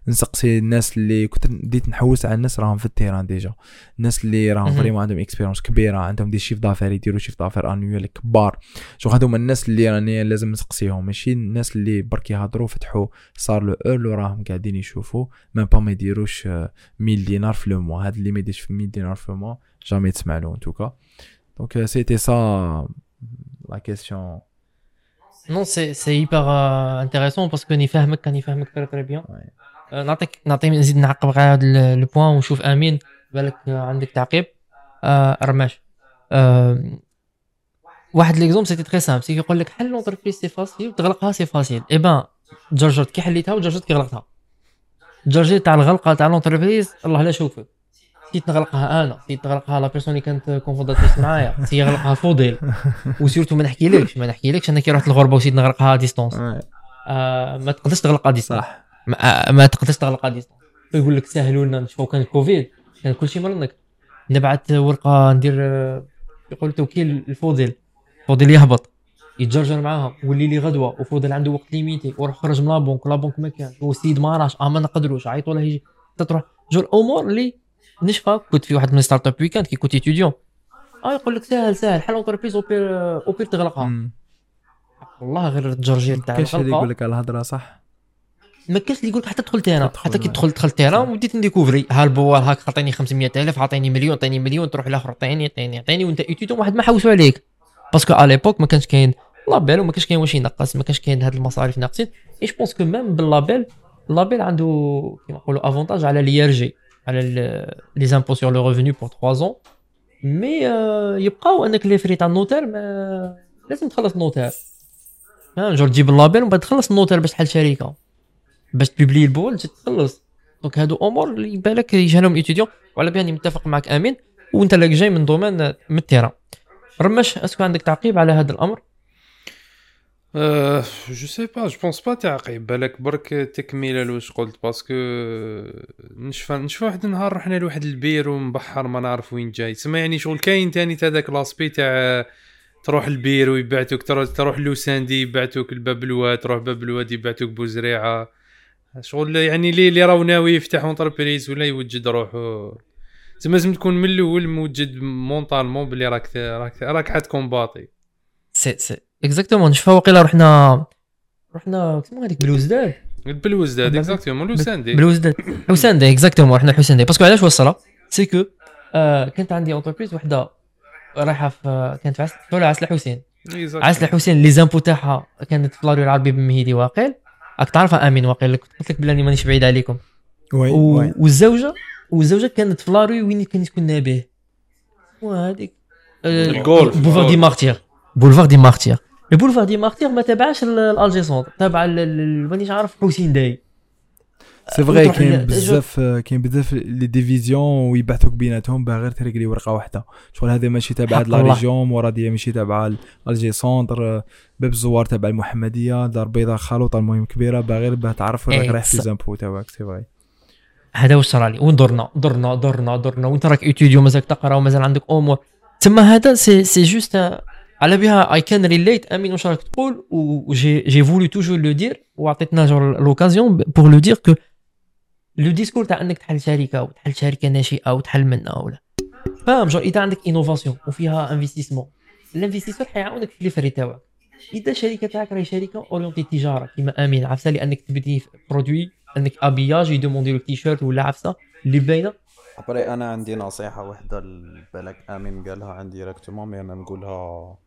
نسقسي الناس اللي كنت بديت نحوس على الناس راهم في ال terrain déjà. الناس اللي راهم. vraiment عندهم expérience كبيرة عندهم des chiffres d'affaires يديروا chiffre d'affaires annuel كبار. جو هذوما الناس اللي راني لازم نسقسيهم. ماشي الناس اللي برك يهضروا فتحوا SARL EURL وراهم قاعدين يشوفوا. même pas ما يديروش آه، 1000 دينار في le mois. هذا اللي ما يديرش في 1000 دينار في le mois jamais تسمع له en tout cas donc c'était ça la question c'est hyper intéressant parce que راني فاهمك راني فاهمك très très bien Ouais. آه، نعطيك نعطي نزيد نعقب غير هذا le point ونشوف امين بالك عندك تعقيب. رماش آه، واحد l'exemple c'était très simple c'est يقول لك حل l'entreprise c'est facile وتغلقها c'est facile et ben جرجرت كي حليتها وجرجرت كي غلقتها جرجرت تاع الغلقه تاع لونتربريز الله لا شوفك نسيت نغلقها أنا نسيت نغلقها لا بيرسون اللي كانت كونفونداتريس معايا نسيت يغلقها فضيل وسيرتو ما نحكيلكش ما نحكيلكش أنا كي رحت الغربة وسيت نغلقها ديستونس آه ما تقدرش تغلقها ديستونس صح. ما, آه، ما تقدرش تغلقها ديستونس يقول لك سهلوا لنا نشوفوا كان الكوفيد كان كل شيء مرنك نبعث ورقة ندير آه، يقول توكيل الفوضل الفوضل يهبط يتجرجر معاهم واللي لي غدوة وفوضل عنده وقت ليميتي وروح خرج من لابونك لابونك ما كانش والسيد ما راش آه ما نقدروش عيطوا له يجي تروح جو الأمور اللي نشفى كنت في واحد من ستارت اب ويكاند كي كنت اتيديون آه يقول لك سهل سهل حل اونتربريز اوبير اوبير تغلقها. والله غير التجرجير تاع كاش اللي يقول لك على الهضره صح ما كاش اللي يقول لك حتى تدخل تيران تدخل، حتى كي. تدخل دخلت تيران وبديت نديكوفري ها البوال هاك عطيني 500000 عطيني مليون عطيني مليون تروح لاخر عطيني عطيني عطيني وانت اتيديون واحد ما حوسوا عليك parce que على l'époque ما كانش كاين label وما كانش كاين واش ينقص ما كانش كاين هاد المصاريف ناقصين et je pense que même بال label ال label عنده كيما نقولوا avantage على l'IRG les impôts sur le revenu pour 3 ans. mais آه، يبقاو أنك les frais تاع ال notaire ما لازم تخلص ال notaire. genre تجيب ال label ومن بعد تخلص ال notaire باش تحل شركة. باش تبيبلي ال BOAL تخلص. donc هادو أمور اللي بالك يجهلهم étudiant وعلى بالي متفق معك آمين. وأنت اللي جاي من domaine من ال terrain رمش est-ce que عندك تعقيب على هذا الأمر؟ أه je sais pas je pense pas تعقيب. بالك برك تكمله لواش قلت؟ parce que نشفى نشفى واحد النهار رحنا لواحد البير ومبحر ما نعرف وين جاي. تسمى يعني شغل. كاين تاني تا داك l'aspect تاع تروح البير ويبعتوك. ترو- تروح لوساندي يبعتوك لباب الواد تروح باب الواد يبعتوك بوزريعة. شغل يعني اللي اللي راهو ناوي يفتح entreprise ولا يوجد روحو تسمى لازم تكون من الأول موجد mentalement بلي راك راك راك حتكومباطي سي سي exactement نشفى وقيلا رحنا رحنا كيسموها هذيك بلوزداد بلوزداد بال- exactement لوساندي بلوزداد حسين داي exactement رحنا حسين داي parce que علاش وصلها c'est que آه كانت عندي entreprise وحده رايحة في كانت في عسل عسل حسين عسل حسين les impôts تاعها كانت في la rue العربي بن مهيدي واقيل. راك تعرفها آمين واقيل. كنت قلت لك بلاني مانيش بعيد عليكم. وي و... والزوجة والزوجة كانت في لاريو وين كان يسكن نابيه. وهذيك الجولف. بولفار دي مارتير. بولفار دي مارتير. البولفار دي مارتير ما تابعش ال- الالجي سونتر تابع مانيش عارف حسين داي. سي فغي كاين بزاف كاين بزاف لي ديفيزيون ويبعثوك بيناتهم باه غير تريكلي ورقة واحدة. شغل هذا ماشي تابع هاد لا. ريجيون مورا دي ماشي تابع الجي سونتر باب الزوار تابع المحمدية دار بيضاء خلوطه المهم كبيرة باه غير باه تعرف رايح في زامبو تاعك سي فغي هذا واش صرا لي وندرنا درنا درنا درنا وانت راك اتيديو مازالك تقرا ومازال عندك امور تما هذا سي سي جوست على بها اي كان ريليت أمين واش راك تقول وجي جي فولو توجور لو دير وعطيتنا جور لوكازيون بور لو دير كو لو ديسكور تاع إنك تحل شركة وتحل شركة ناشئة وتحل منها ولا فاهم؟ جور إذا عندك innovation وفيها investissement ال investisseur حيعاونك في les frais تاعك إذا الشركة تاعك راهي شركة orientée تجارة كيما أمين عرفتها لأنك تبدي produit انك ابياج يدوموندي لك تيشيرت ولا عفسة اللي باينة. après أنا عندي نصيحة واحدة ل- بالك أمين قالها عندي directement mais أنا نقولها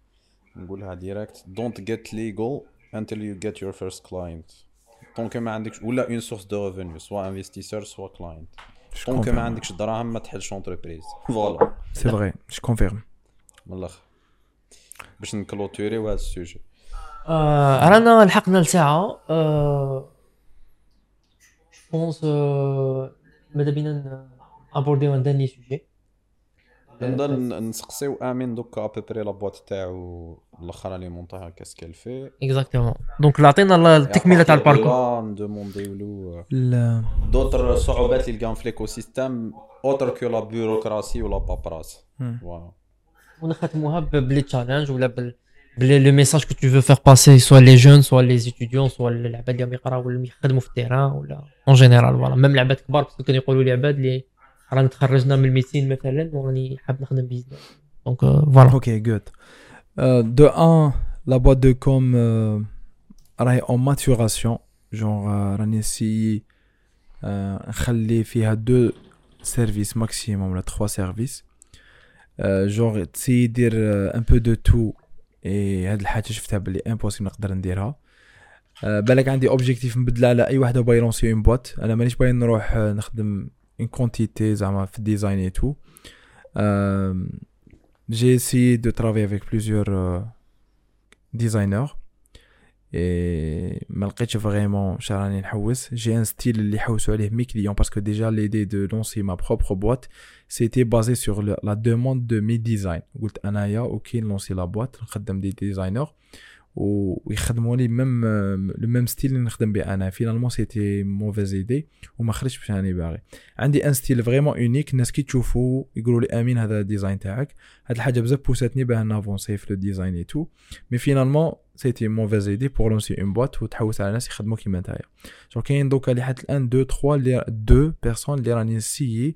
نقولها direct don't get legal until you get your first client. donc ما عندكش ولا une source de revenu soit investisseur soit client دونك ما عندكش دراهم ما تحلش اونتربريز فوالا سي فغي جو كونفيرم من الآخر باش نكلوتوري هذا السوجي. آه رانا لحقنا لساعة. آه بونس آه ماذا بينا ابورديو ان داني سوجي نبدا ن- نسقسيو آمين دوكا ابيبري لا بواط تاعو. الآخر اللي مونطاها كاسكال في اكزاكتومون دونك عطينا التكملة تاع الباركور. ندومونديو له les d'autres صعوبات اللي لقاهم في l'écosystème autre que la bureaucratie ولا paperasse. voilà ونختموها بلي challenge ولا بال بلي le message que tu veux faire passer soit les jeunes soit les étudiants soit العباد اللي يقراو ولا يخدموا في ال terrain ولا en général voilà même العباد كبار parce que كانوا يقولوا لي عباد اللي راني تخرجنا من الميسيون مثلا وراني حاب نخدم business. donc voilà okay good دو ان لا بوات دو كوم راهي اون ماتوراسيون جونغ راني نسيي نخلي فيها دو سيرفيس ماكسيموم ولا تخوا سيرفيس جونغ تسي دير ان بو دو تو اي هاد الحاجة شفتها بلي امبوسيبل نقدر نديرها. آه، بالك عندي اوبجيكتيف نبدل على أي وحده باغي يلونسي اون بوات أنا مانيش باغي نروح آه، نخدم اون كونتيتي زعما في الديزاين اي تو j'ai essayé de travailler avec plusieurs euh, designers et ما لقيتش فريمون شنو راني نحوس j'ai un style اللي يحوسوا عليه mes clients parce que déjà l'idée de lancer ma propre boîte c'était basé sur le- la demande de mes designs قلت انايا اوكي نلونسي لا بواط نخدم دي ديزاينر ويخدموا لي ميم لو ميم ستيل اللي نخدم به أنا. فينالمون سيتي موفيز ايدي وما خرجش باش راني باغي. عندي ان ستيل فريمون اونيك الناس كي تشوفوا يقولوا لي آمين هذا الديزاين تاعك. هاد الحاجة بزاف بوساتني باه نافونسي في لو ديزاين اي تو مي فينالمون سيتي موفيز ايدي بور لونسي اون بواط وتحوس على ناس يخدموا كيما نتايا. جو كاين دوكا لحد الآن دو تخوا اللي دو بيرسون اللي راني نسيي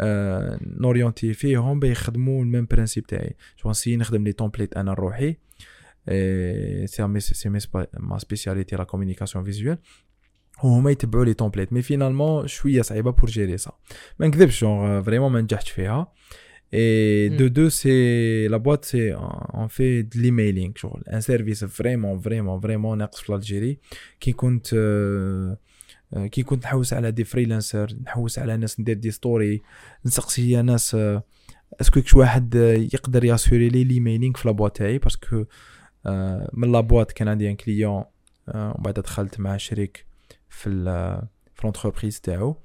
آه نوريونتي فيهم بيخدموا الميم برانسيب تاعي. جو نسيي نخدم لي تومبليت أنا روحي. سي مي سي مي ما سبيسياليتي لا كومونيكاسيون فيزوال وهما يتبعوا لي تومبليت مي فينالمون شوية صعيبه بور جيري سا ما نكذبش جونغ فريمون ما نجحتش فيها Et Mm. de deux, c'est la boîte, c'est on fait de l'emailing, genre un service vraiment, vraiment, vraiment ناقص في l'Algérie qui compte euh, آه، كي كنت نحوس على دي فريلانسر نحوس على ناس ندير دي ستوري نسقسي يا ناس آه، اسكو كش واحد آه، يقدر ياسوري لي ليميلينغ في لابواط تاعي باسكو آه، من la boîte كان عندي un client ومن بعد دخلت مع شريك في l'entreprise تاعو.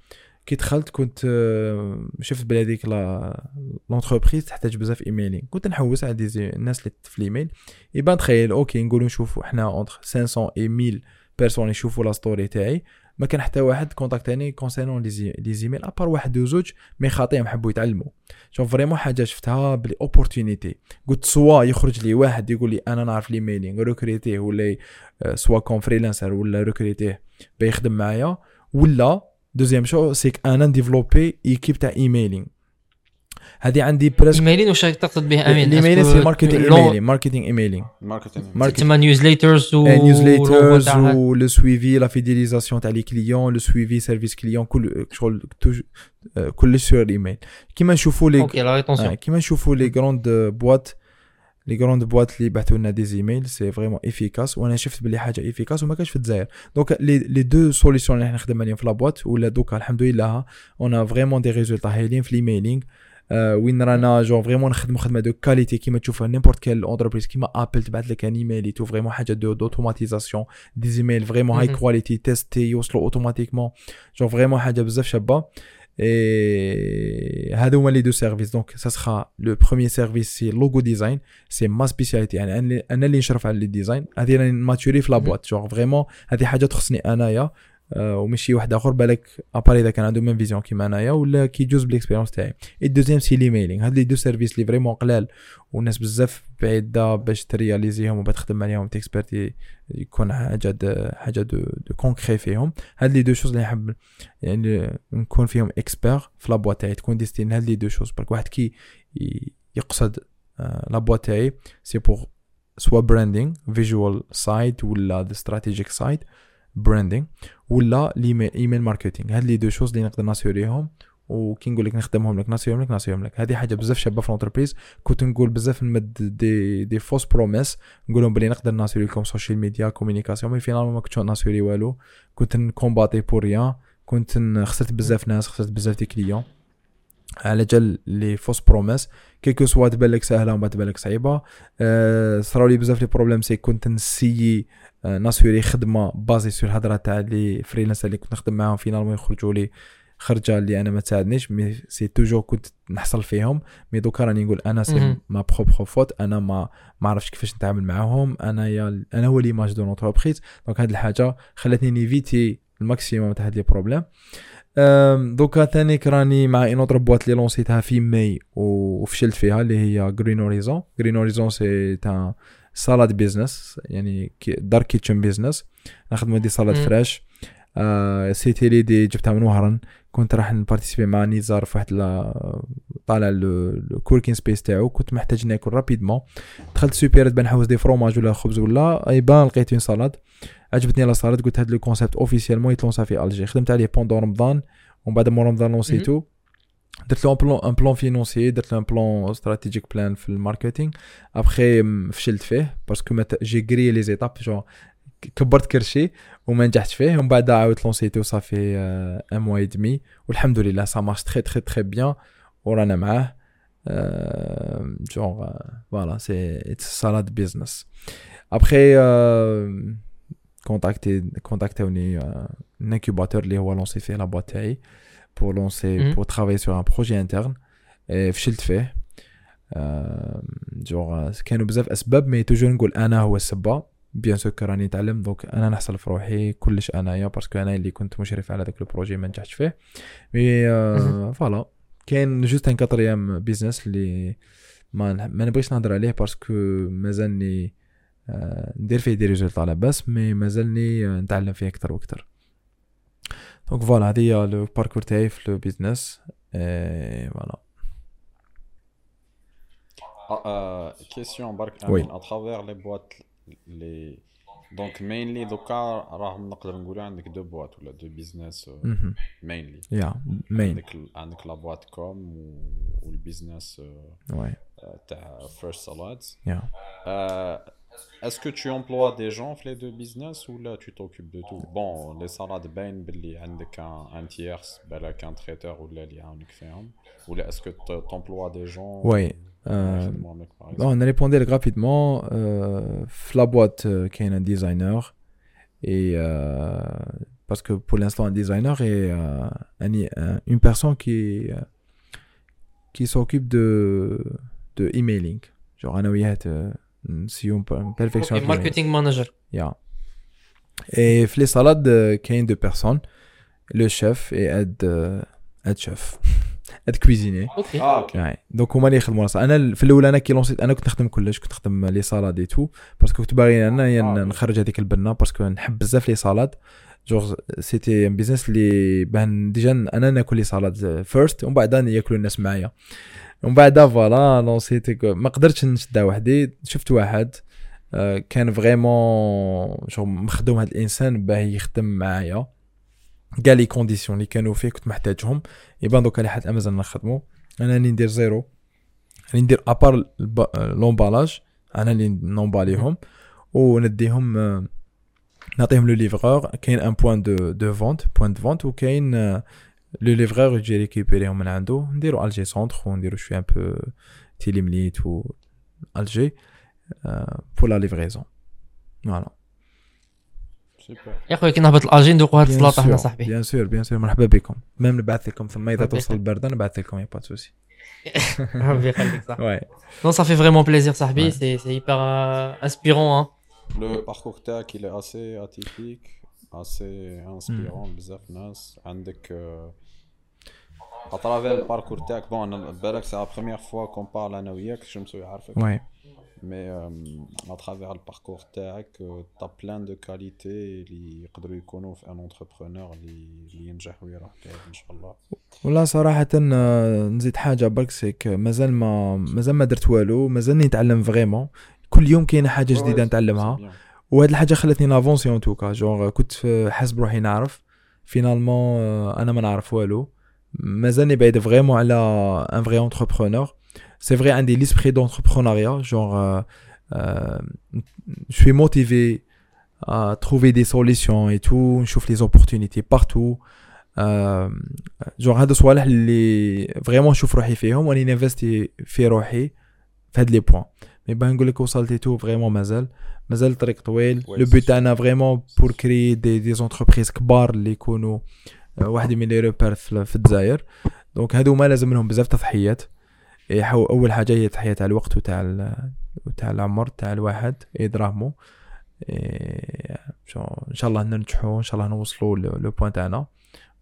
كي دخلت كنت آه، شفت بلي هذيك l'entreprise تحتاج بزاف emailing كنت نحوس على des e- الناس اللي في الإيميل. يبان تخيل okay نقولوا نشوفوا إحنا entre 500 و 1000 personnes يشوفوا la story تاعي. ما كان حتى واحد كونتاكتاني concernant les e- les emails à part واحد وزوج mais خاطيهم حبوا يتعلموا. شوف vraiment حاجة شفتها بلي opportunité قلت سوا يخرج لي واحد يقول لي أنا نعرف ليميلينغ ريكريتيه ولا سوا كون فريلانسر ولا ريكريتيه بيخدم معايا. ولا دوزيام شو سيك أنا نديفلوبي ايكيب تاع ايميلينغ هذه عندي بريسك إيميلين واش تقصد به؟ أمين الايميلين سي ماركتينغ إيميلين ماركتينغ إيميلين. ماركتينغ ماركت- تما نيوزليترز و نيوزليترز ولو سويفي لا فيديليزاسيون تاع لي كليون لو سويفي سيرفيس كليون كل شغل كلش سور الايميل كيما نشوفوا لي أوكي لا ريتونسيون كيما نشوفوا لي غروند بواط لي غروند بواط اللي بعثوا لنا دي زيميل سي فريمون افيكاس وأنا شفت بلي حاجة افيكاس وما كانش في الجزائر دونك لي لي دو سوليسيون اللي إحنا خدمنا عليهم في لابواط ولا دوكا الحمد لله اون فريمون دي ريزولتا هايلين في الايميلينغ وين رانا جون فريمون نخدموا خدمه دو كاليتي كيما تشوفها نيمبورت كال اونتربريز كيما ابل تبعث لك ان ايميل تو فريمون حاجة دو دوتوماتيزاسيون دي زيميل فريمون هاي. كواليتي تيستي يوصلوا اوتوماتيكمون genre vraiment حاجة بزاف شابه Et هادو هما les deux services donc ça sera le premier service c'est logo design c'est ma spécialité يعني أنا اللي نشرف على لي آه، وماشي واحد آخر بالك à part إذا كان عنده même vision كيما أنايا ولا كي يجوز بال expérience تاعي. et deuxième c'est l'emailing هاد les deux services لي vraiment قلال والناس بزاف بعيدة باش ترياليزيهم وباش تخدم عليهم تكسبرتي يكون حاجة د- حاجة de de concret فيهم. هاد les deux choses اللي نحب يعني نكون فيهم expert في la boîte تاعي. تكون distinct هاد les deux choses برك واحد كي يقصد آه، la boîte تاعي c'est pour soit branding visual side ولا strategic side branding ولا email marketing هاد les deux choses اللي نقدر ناسيوريهم وكي نقول لك نخدمهم لك ناسيوريهم لك ناسيوريهم لك. هذه حاجة بزاف شابة في ال entreprise كنت نقول بزاف نمد des des fausses promesses نقول لهم بلي نقدر ناسيوري لكم social media communication mais finalement ما كنتش ناسيوري والو. كنت نكومباتي pour rien كنت خسرت بزاف ناس خسرت بزاف des clients على جال les fausses promesses كيكو soit تبان لك سهله وما تبان لك صعيبة. أه صراو لي بزاف les problèmes c'est كنت نسيي أه ناسيوري خدمة basée sur الهضرة تاع les freelancers اللي كنت نخدم معاهم finalement يخرجوا لي خرجة اللي أنا ما تساعدنيش mais c'est toujours كنت نحصل فيهم. mais دوكا راني نقول أنا c'est. ma propre faute أنا ما ما عرفتش كيفاش نتعامل معاهم. أنا يا أنا هو l'image de l'entreprise. donc هاد الحاجة خلتني نيفيتي ال maximum تاع هاد les problèmes. أم، دوكا ثاني راني مع une autre boîte اللي لونسيتها في ماي وفشلت فيها اللي هي Green Horizon Green Horizon c'est تاع salade business يعني dark kitchen business نخدمو دي سالاد. فريش آه سيتي لي دي جبتها من وهران. كنت راح نبارتيسيبي مع نزار في واحد طالع الكوركين سبيس تاعو. كنت محتاج ناكل رابيدمون دخلت سوبر بان نحوس دي فروماج ولا خبز ولا ايبان لقيت اون سالاد عجبتني لا سالاد قلت هاد لو كونسيبت اوفيسيالمون يتلونسا في الجي. خدمت عليه بوندون رمضان ومن بعد مور رمضان لونسيتو درت له ان بلان ان بلان فينونسي درت له ان بلان استراتيجيك بلان في الماركتينغ. ابخي فشلت فيه parce que j'ai grillé les étapes je كبرت كرشي وما نجحتش فيه. ومن بعد عاودت لونسيتو ça fait un mois et demi والحمد لله ça marche très très très bien ورانا معاه. donc voilà c'est it's salade business après contacté كونتاكتوني un incubateur اللي هو lancée فيه la boîte تاعي pour lancer Mhm. pour travailler sur un projet interne. Et فشلت فيه. آه، donc كانوا بزاف أسباب mais toujours نقول أنا هو السبه bien sûr راني نتعلم donc أنا نحصل في روحي كلش أنايا parce que أنا اللي كنت مشرف على ذاك ال projet ما نجحتش فيه. mais آه،. voilà. كاين juste un quatrième business اللي ما ما نبغيش نهضر عليه parce que مازالني آه، ندير فيه des résultats لاباس mais مازالني آه، نتعلم فيه أكثر وأكثر donc voilà هذه هي le parcours تاعي في لو بيزنس. فوالا. كيسيون برك وي. امين اترافير لي بواط لي دونك مينلي دوكا راهم نقدر نقولوا عندك deux boîtes ولا deux business مهم. مينلي يا مين عندك ال- عندك la boîte com وال business ouais تاع first salades يا Est-ce que tu emploies des gens في les deux business ou là tu t'occupes de tout? Bon, les salades باين باللي عندك un, un tierce بالك un traiteur ولا اللي يعاونك فيهم ولا est-ce que t- t'emploies des gens Ouais. Euh, bah, on a répondu rapidement. Euh, la boîte, euh, qui est un designer. Parce que pour l'instant, un designer est une personne qui, s'occupe de, de emailing. Genre, si on perfectionne. Okay, marketing manager. Yeah. Et les salades, il y a deux personnes, le chef et aide, chef. Aide cuisinier. OK Ah. يعني donc هما اللي يخدموا راسها أنا في الأول أنا كي لونسيت أنا كنت نخدم كلش كنت نخدم les salades et tout parce que كنت باغي انايا آه. نخرج هذيك البنه parce que نحب بزاف les salades donc c'était un business اللي بان déjà أنا ناكل les salades first ومن بعد يأكلوا الناس معايا. ومن بعد voilà لونسيت ما قدرتش نشدها وحدي. شفت واحد آه، كان vraiment شغل مخدوم هذا الإنسان باه يخدم معايا. كاع لي كونديسيون اللي كانوا فيه كنت محتاجهم. يبان دوكا اللي حد امازون نخدمو. أنا راني ندير زيرو. راني ندير ابار لومبالاج أنا اللي نومباليهم ونديهم نعطيهم لو ليفرور كاين ان بوان دو دو فونت بوان دو فونت وكاين لو ليفرور يجي ريكيبيريهم من عنده. نديرو الجي سونتر ونديرو شوية ان بو تيليمليت و الجي بور لا ليفريزون فوالا. يا خويا كي نهبط الاجي ندوقوا هاد السلاطه حنا صاحبي. بيان سور بيان سور مرحبا بكم. ميم نبعث لكم ثم إذا توصل. البرده نبعث لكم يا با سوسي. ربي يخليك صح واي نو صافي فريمون بليزير صاحبي. سي سي هيبر انسبيرون Le parcours تاعك il est assez atypique, assez inspirant بزاف ناس عندك le parcours تاعك أنا بالك c'est la première fois qu'on parle أنا وياك mais euh, à travers le parcours تاعك t'as plein de qualités اللي يقدروا يكونوا في un entrepreneur اللي ينجح ويروح بعيد ان شاء الله والله صراحة نزيد حاجة برك c'est que مازال ما مازال ما درت والو مازال نتعلم vraiment كل يوم كاينة حاجة جديدة نتعلمها. وهاد الحاجة خلتني نافونسي en tout cas donc كنت حاسب روحي نعرف finalement أنا ما نعرف والو مازالني بعيد vraiment على ان فري انتربرونور سي فري عندي ليسبري دونتربرونيا جونغ je suis motivé à trouver des solutions et tout. نشوف les opportunités partout. آه، جونغ هادو صوالح اللي فريمون نشوف روحي فيهم واني نينفستي في روحي في هاد لي بوان مي باه نقول لك وصلت تو فريمون مازال مازال الطريق طويل Ouais, لو c'est بوت sûr. تاعنا فريمون بور كري دي دي زونتربريز كبار اللي يكونوا آه، واحد من les repères في الجزائر. donc هادو ما لازم لهم بزاف تضحيات. يحو أول حاجة هي تضحية تاع الوقت وتاع وتاع العمر تاع الواحد. اي دراهمو. إيه، إن شاء الله ننجحوا إن شاء الله نوصلوا le point تاعنا.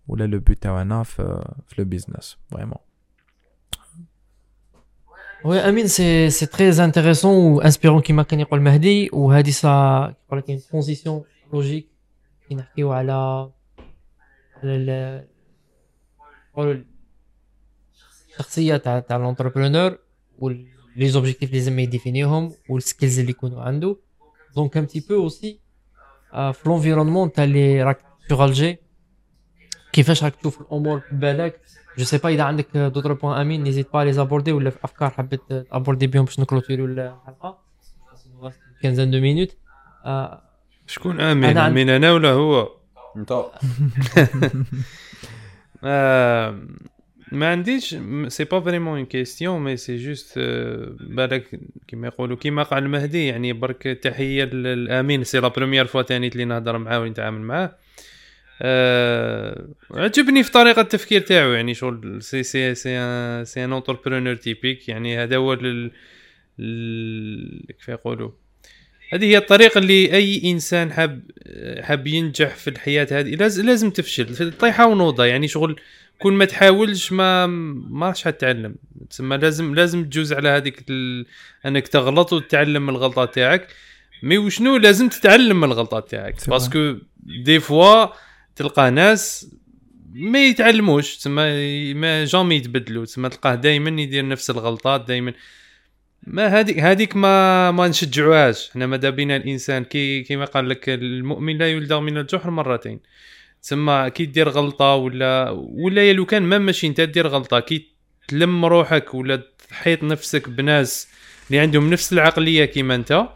ولا le but تاعنا في في le business vraiment oui أمين c'est c'est très intéressant و inspirant كيما كان يقول مهدي وهذه سا يقول لك transition logique كي نحكيو على الشخصية تاع تاع ال entrepreneur و les objectifs اللي لازم يديفينيهم و ال skills اللي يكونوا عنده. donc un petit peu aussi في l'environnement تاع اللي راك sur Alger كيفاش راك تشوف الأمور بالك؟ je sais pas إذا عندك d'autres points أمين n'hésite pas les aborder ولا في افكار حبيت تابوردي بهم باش نكلوتيرو الحلقة. quinze ans deux minutes آه، شكون امين أنا امين أنا ولا هو؟ انت آه، ما عنديش c'est pas vraiment une question mais c'est juste بالك كيما يقولوا كيما قال المهدي يعني برك تحية للأمين. c'est la première fois تاني اللي نهضر معاه ونتعامل معاه. آه، عجبني في طريقة التفكير تاعو يعني شغل c'est c'est c'est un c'est un entrepreneur typique يعني هذا هو ال- كيف يقولوا؟ هذه هي الطريقة اللي أي إنسان حاب حاب ينجح في الحياة هذه لازم لازم تفشل طيحة ونوضة يعني شغل كون ما تحاولش ما ما راح تتعلم تسمى لازم لازم تجوز على هذيك ال... أنك تغلط وتتعلم من الغلطات تاعك. mais وشنو؟ لازم تتعلم من الغلطات تاعك parce que des fois تلقى ناس ما يتعلموش تسمى ما jamais يتبدلوا تسمى تلقاه دائما يدير نفس الغلطات دائما ما هذيك هذيك ما ما نشجعوهاش. حنا ماذا بينا الإنسان؟ كي كيما قال لك المؤمن لا يلدغ من الجحر مرتين. تسمى كي دير غلطة ولا ولا لو كان ما ماشي انت دير غلطة. كي تلم روحك ولا تحيط نفسك بناس اللي عندهم نفس العقلية كيما انت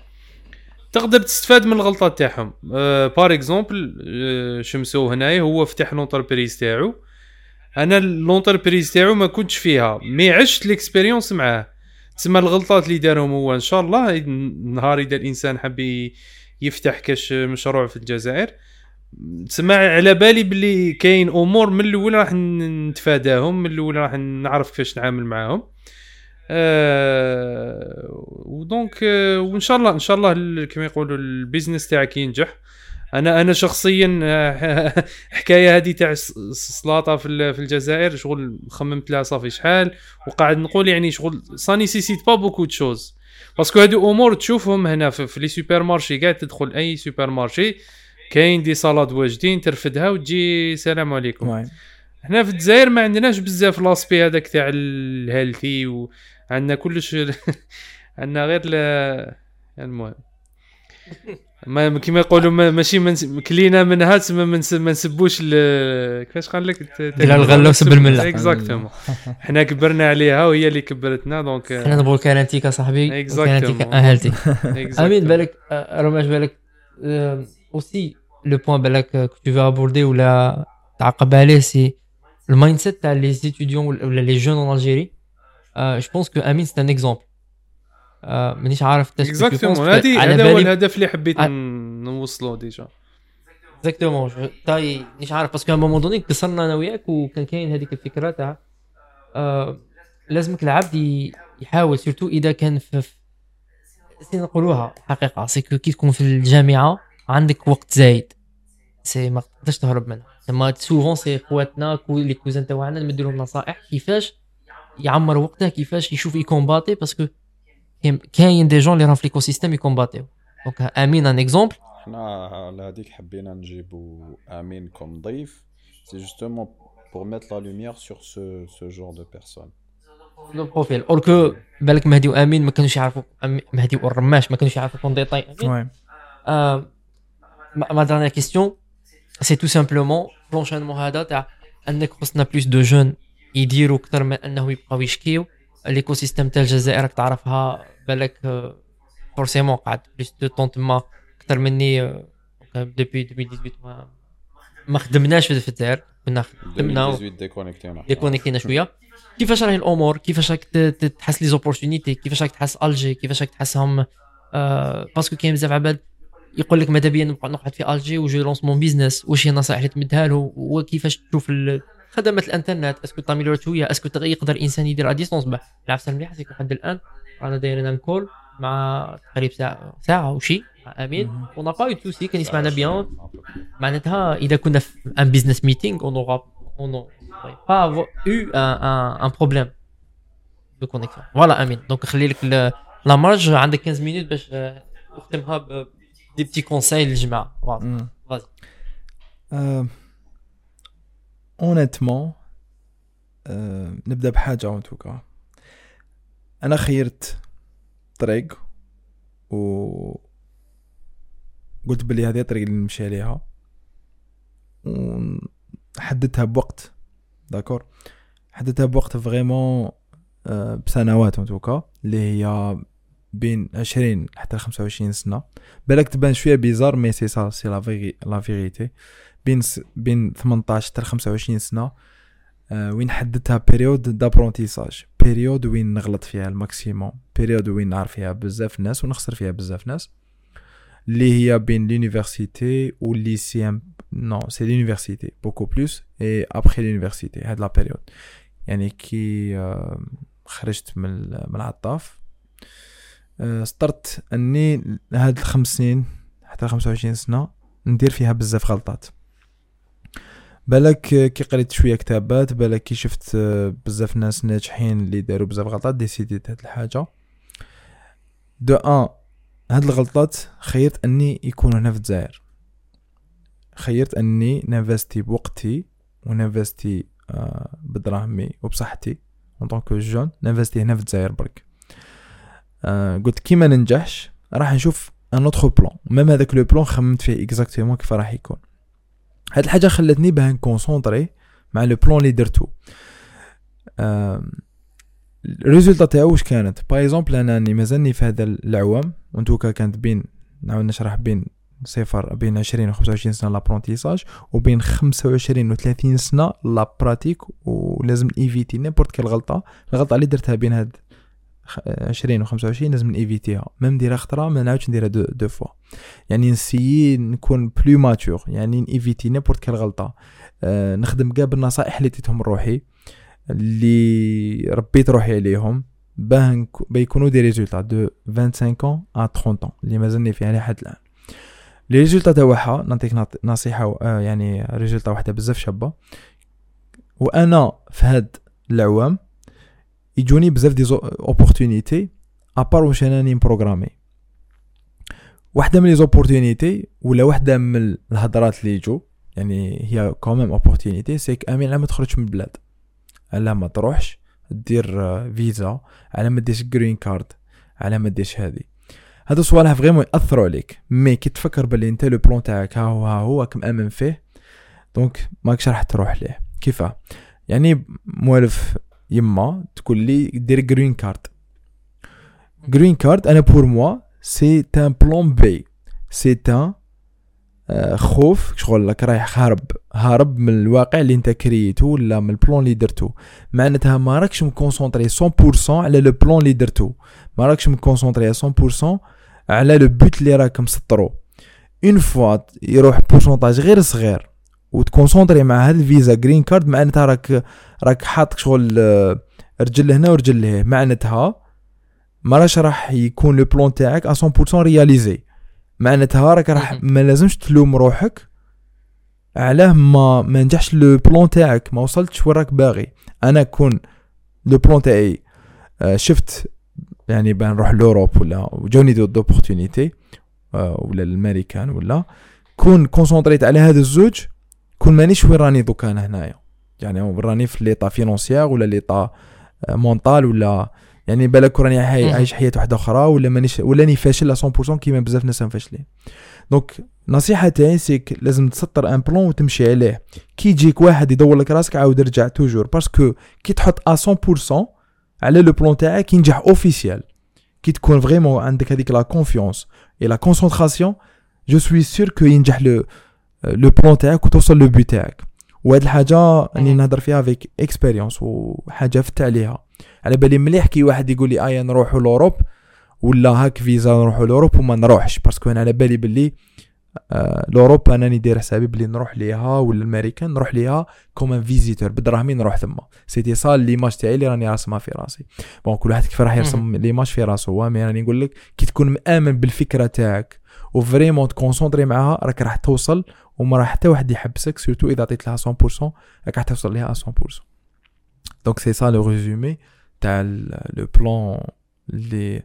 تقدر تستفاد من الغلطات تاعهم. par exemple شمسو هنايا؟ هو فتح l'entreprise تاعو. أنا l'entreprise تاعو ما كنتش فيها mais عشت l'expérience معاه. تسمى الغلطات اللي دارهم هو إن شاء الله. نهار إذا الإنسان ي- يفتح كاش مشروع في الجزائر تسمى على بالي باللي كاين أمور من الأول راح نتفاداهم من الأول راح نعرف كيفاش نتعامل معاهم. آه و donc آه وإن شاء الله إن شاء الله ال- كما يقولوا ال business تاعك ينجح. أنا أنا شخصيا آه، حكاية هذه تاع الس- السلاطه في ال- في الجزائر شغل خممت لها صافي شحال وقاعد نقول يعني شغل ça nécessite pas beaucoup de choses. parce que هادو أمور تشوفهم هنا في, في les supermarchés قاعد تدخل أي supermarché كاين des salades واجدين ترفدها وتجي سلام عليكم. واي حنا في الجزائر ما عندناش بزاف l'aspect هذاك تاع ال healthy وعندنا كلش عندنا غير المهم. ما كيما يقولوا ما- ماشي من كلينا منها تسمى ما نس- ما نسبوش كيفاش قال لك دير الغلة وسب الملة. exactement حنا كبرنا عليها وهي اللي كبرتنا donc حنا نبغوا كارانتيك اصاحبي Exactement. وكارانتيك أهلتي. أمين بالك آه، رماش بالك aussi le point بالك que tu veux aborder ولا تعقب عليه c'est ال mindset تاع les étudiants ولا les jeunes en Algérie je pense que أمين c'est un exemple مانيش عارف exactement هذه هذا هو الهدف اللي حبيت ع- ن- نوصله déjà. exactement تاي مانيش عارف parce que à un moment donné كسرنا أنا وياك وكان كاين هذيك الفكرة تاع آه، لازمك العبد يحاول surtout إذا كان في نقولوها حقيقة c'est que كي تكون في الجامعة عندك وقت زايد. c'est ما تقدرش تهرب منها. تما souvent c'est خواتنا les cousins تاعنا نمدوا لهم نصائح كيفاش يعمر وقته كيفاش يشوف يكومباتي parce que كاين- كاين des jeunes اللي راهم في l'écosystème يكومباتيو donc أمين un exemple إحنا على هذيك حبينا نجيبو امين comme ضيف. c'est justement pour mettre la lumière sur ce, ce genre de personnes. le profil alors que بالك مهدي وامين ما كانوش يعرفوا أم- مهدي والرماش ما كانوش يعرفوا كون ديتاي امين واي Euh, ma, ma dernière question, c'est tout simplement l'enchaînement هذا تاع أنك خصنا plus de jeunes يديروا أكثر من انه يبقاو يشكيو. ال écosystème تاع الجزائر راك تعرفها بالك forcément قعدت plus de temps تما أكثر مني depuis 2018 ما, خدمناش في الجزائر كنا خدمنا 2018 ديكونيكتينا شوية كيفاش راهي الأمور كيفاش راك تحس les opportunités كيفاش راك تحس الجي كيفاش راك تحسهم آه parce que كاين بزاف عباد يقول لك ماذا بيا نبقى نقعد في Alger و je lance mon business واش هي النصائح اللي تمدها له وكيفاش تشوف ال- خدمات الانترنت est-ce que تاميلورات شوية est-ce que يقدر الإنسان يدير à distance العفسه المليحه سيكون لحد الآن. رانا دايرين un call مع تقريبا ساعة ساعة وشي مع أمين. on a pas eu de soucis كان يسمعنا bien معناتها إذا كنا في ان بيزنس ميتينغ اون اورا اون با un, un, un problème de connexion. voilà أمين. donc خلي لك la marge عندك 15 minutes باش آه، نختمها des petits conseils للجماعة. voilà vas-y Honnêtement نبدأ بحاجة en tout cas أنا خيرت طريق و قلت بلي هذه الطريق اللي نمشي عليها وحددتها بوقت d'accord حددتها بوقت vraiment آه، بسنوات en tout cas اللي هي بين 20 حتى 25 سنة. بالك تبان شوية bizarre mais c'est ça c'est la vérité بين س... بين 18 حتى 25 سنة آه، وين حددتها période d'apprentissage période وين نغلط فيها ال maximum période وين نعرف فيها بزاف ناس ونخسر فيها بزاف ناس اللي هي بين l'université و lycée non c'est l'université beaucoup plus et après l'université هاد la période يعني كي آه، خرجت من من العطاف آه، سطرت أني هاد الخمس سنين حتى 25 سنة ندير فيها بزاف غلطات. بالك كي قريت شوية كتابات بالك كي شفت آه، بزاف ناس ناجحين اللي داروا بزاف غلطات décidit هاد الحاجة. donc هاد الغلطات خيرت أني يكون هنا في الجزائر. خيرت أني n'investi بوقتي و n'investi آه، بدراهمي وبصحتي. en tant que jeune n'investi هنا في الجزائر برك. آه، قلت كي ما ننجحش راح نشوف un autre plan même هذاك le plan خممت فيه exactement كيف راح يكون. هاد الحاجة خلتني باه نconcentrer مع le plan اللي درتو ال résultat تاعو واش كانت؟ par exemple أنا اني مازالني في هذا العوام و en tout cas كانت بين نعاود نشرح بين صفر بين 20 و 25 سنة l'apprentissage وبين 25 و 30 سنة la pratique ولازم éviter n'importe quelle غلطة الغلطة اللي درتها بين هاد 20 و 25 لازم évitéها même نديرها خطرة ما نعاودش نديرها دو, دو فوا. يعني نessayer نكون plus mature يعني éviter n'importe quelle غلطة. أه نخدم كاع بالنصائح اللي ديتهم روحي اللي ربيت روحي عليهم. باه نك- باه يكونوا des résultats de 25 ans à 30 ans اللي مازلني فيها لحد الآن. les résultats تاعها نعطيك نعط- نصيحة آه، يعني résultat واحدة بزاف شابة. وأنا في هاد العوام يجوني بزاف des opportunités à part واش أنا راني مprogrammé واحدة من les opportunités ولا واحدة من الهضرات اللي يجوا يعني هي quand même opportunité c'est que amine ما تخرجش من البلاد على ما تروحش دير فيزا على ما ديرش green card على ما ديرش هذه هادو صوالح vraiment ياثروا عليك mais كي تفكر باللي انت le plan تاعك ها هو ها هو راك مامن فيه Donc ماكش راح تروح ليه كيفاه يعني موالف يما تقول لي دير green card green card أنا pour moi c'est un plan B c'est un خوف. شغل لك رايح هارب هارب من الواقع اللي أنت créيتو ولا من ال plan اللي درتو معناتها ما راكش مconcentré 100% على le plan اللي درتو ما راكش مconcentré 100% على le but اللي راك مسطرو. une fois يروح pourcentage غير صغير و تconcentrer مع هاد ال visa green card معناتها راك راك حاط شغل آه، رجل هنا ورجل له معناتها ما راش راح يكون le plan تاعك 100% réalisé معناتها راك راح. ما لازمش تلوم روحك علاه ما ما نجحش le plan تاعك ما وصلتش وين راك باغي. أنا كون le plan تاعي آه، شفت يعني ben نروح l'Europe ولا جوني d'opportunités ولا الامريكان ولا كون concentréت على هذا الزوج كون مانيش وين راني دوكا أنا هنايا. يعني راني في l'état financier ولا l'état آه، mental ولا يعني بالك راني. عايش حياة واحدة أخرى ولا مانيش ولا راني فاشل 100% كيما بزاف ناس فاشلين. donc نصيحه تاعي c'est que لازم تسطر un plan وتمشي عليه. كي يجيك واحد يدور لك راسك عاود رجع toujours. parce que كي تحط ا 100% على le plan تاعك ينجح officiel كي تكون vraiment عندك هذيك la confiance et la concentration je suis sûr que ينجح le le plan تاعك وتوصل le but تاعك. وهاد الحاجة راني même نهضر فيها avec expérience وحاجه فت عليها. على بالي مليح كي واحد يقول لي ايا نروحوا l'Europe ولا هاك فيزا نروحوا l'Europe وما نروحش. parce que أنا على بالي باللي آه l'Europe أنا ندير حسابي بلي نروح ليها ولا الأمريكان نروح ليها comme un visiteur بدراهمي نروح ثما c'était ça l'image تاعي اللي راني راسمها في راسي. bon كل واحد كيف راح يرسم l'image في راسه. هو mais راني نقول لك كي تكون مآمن بالفكرة تاعك و vraiment تconcentrer معاها راك راح توصل وما راح حتى واحد يحبسك surtout إذا عطيت لها 100% راك راح توصل ليها 100% donc c'est ça le résumé تاع le plan اللي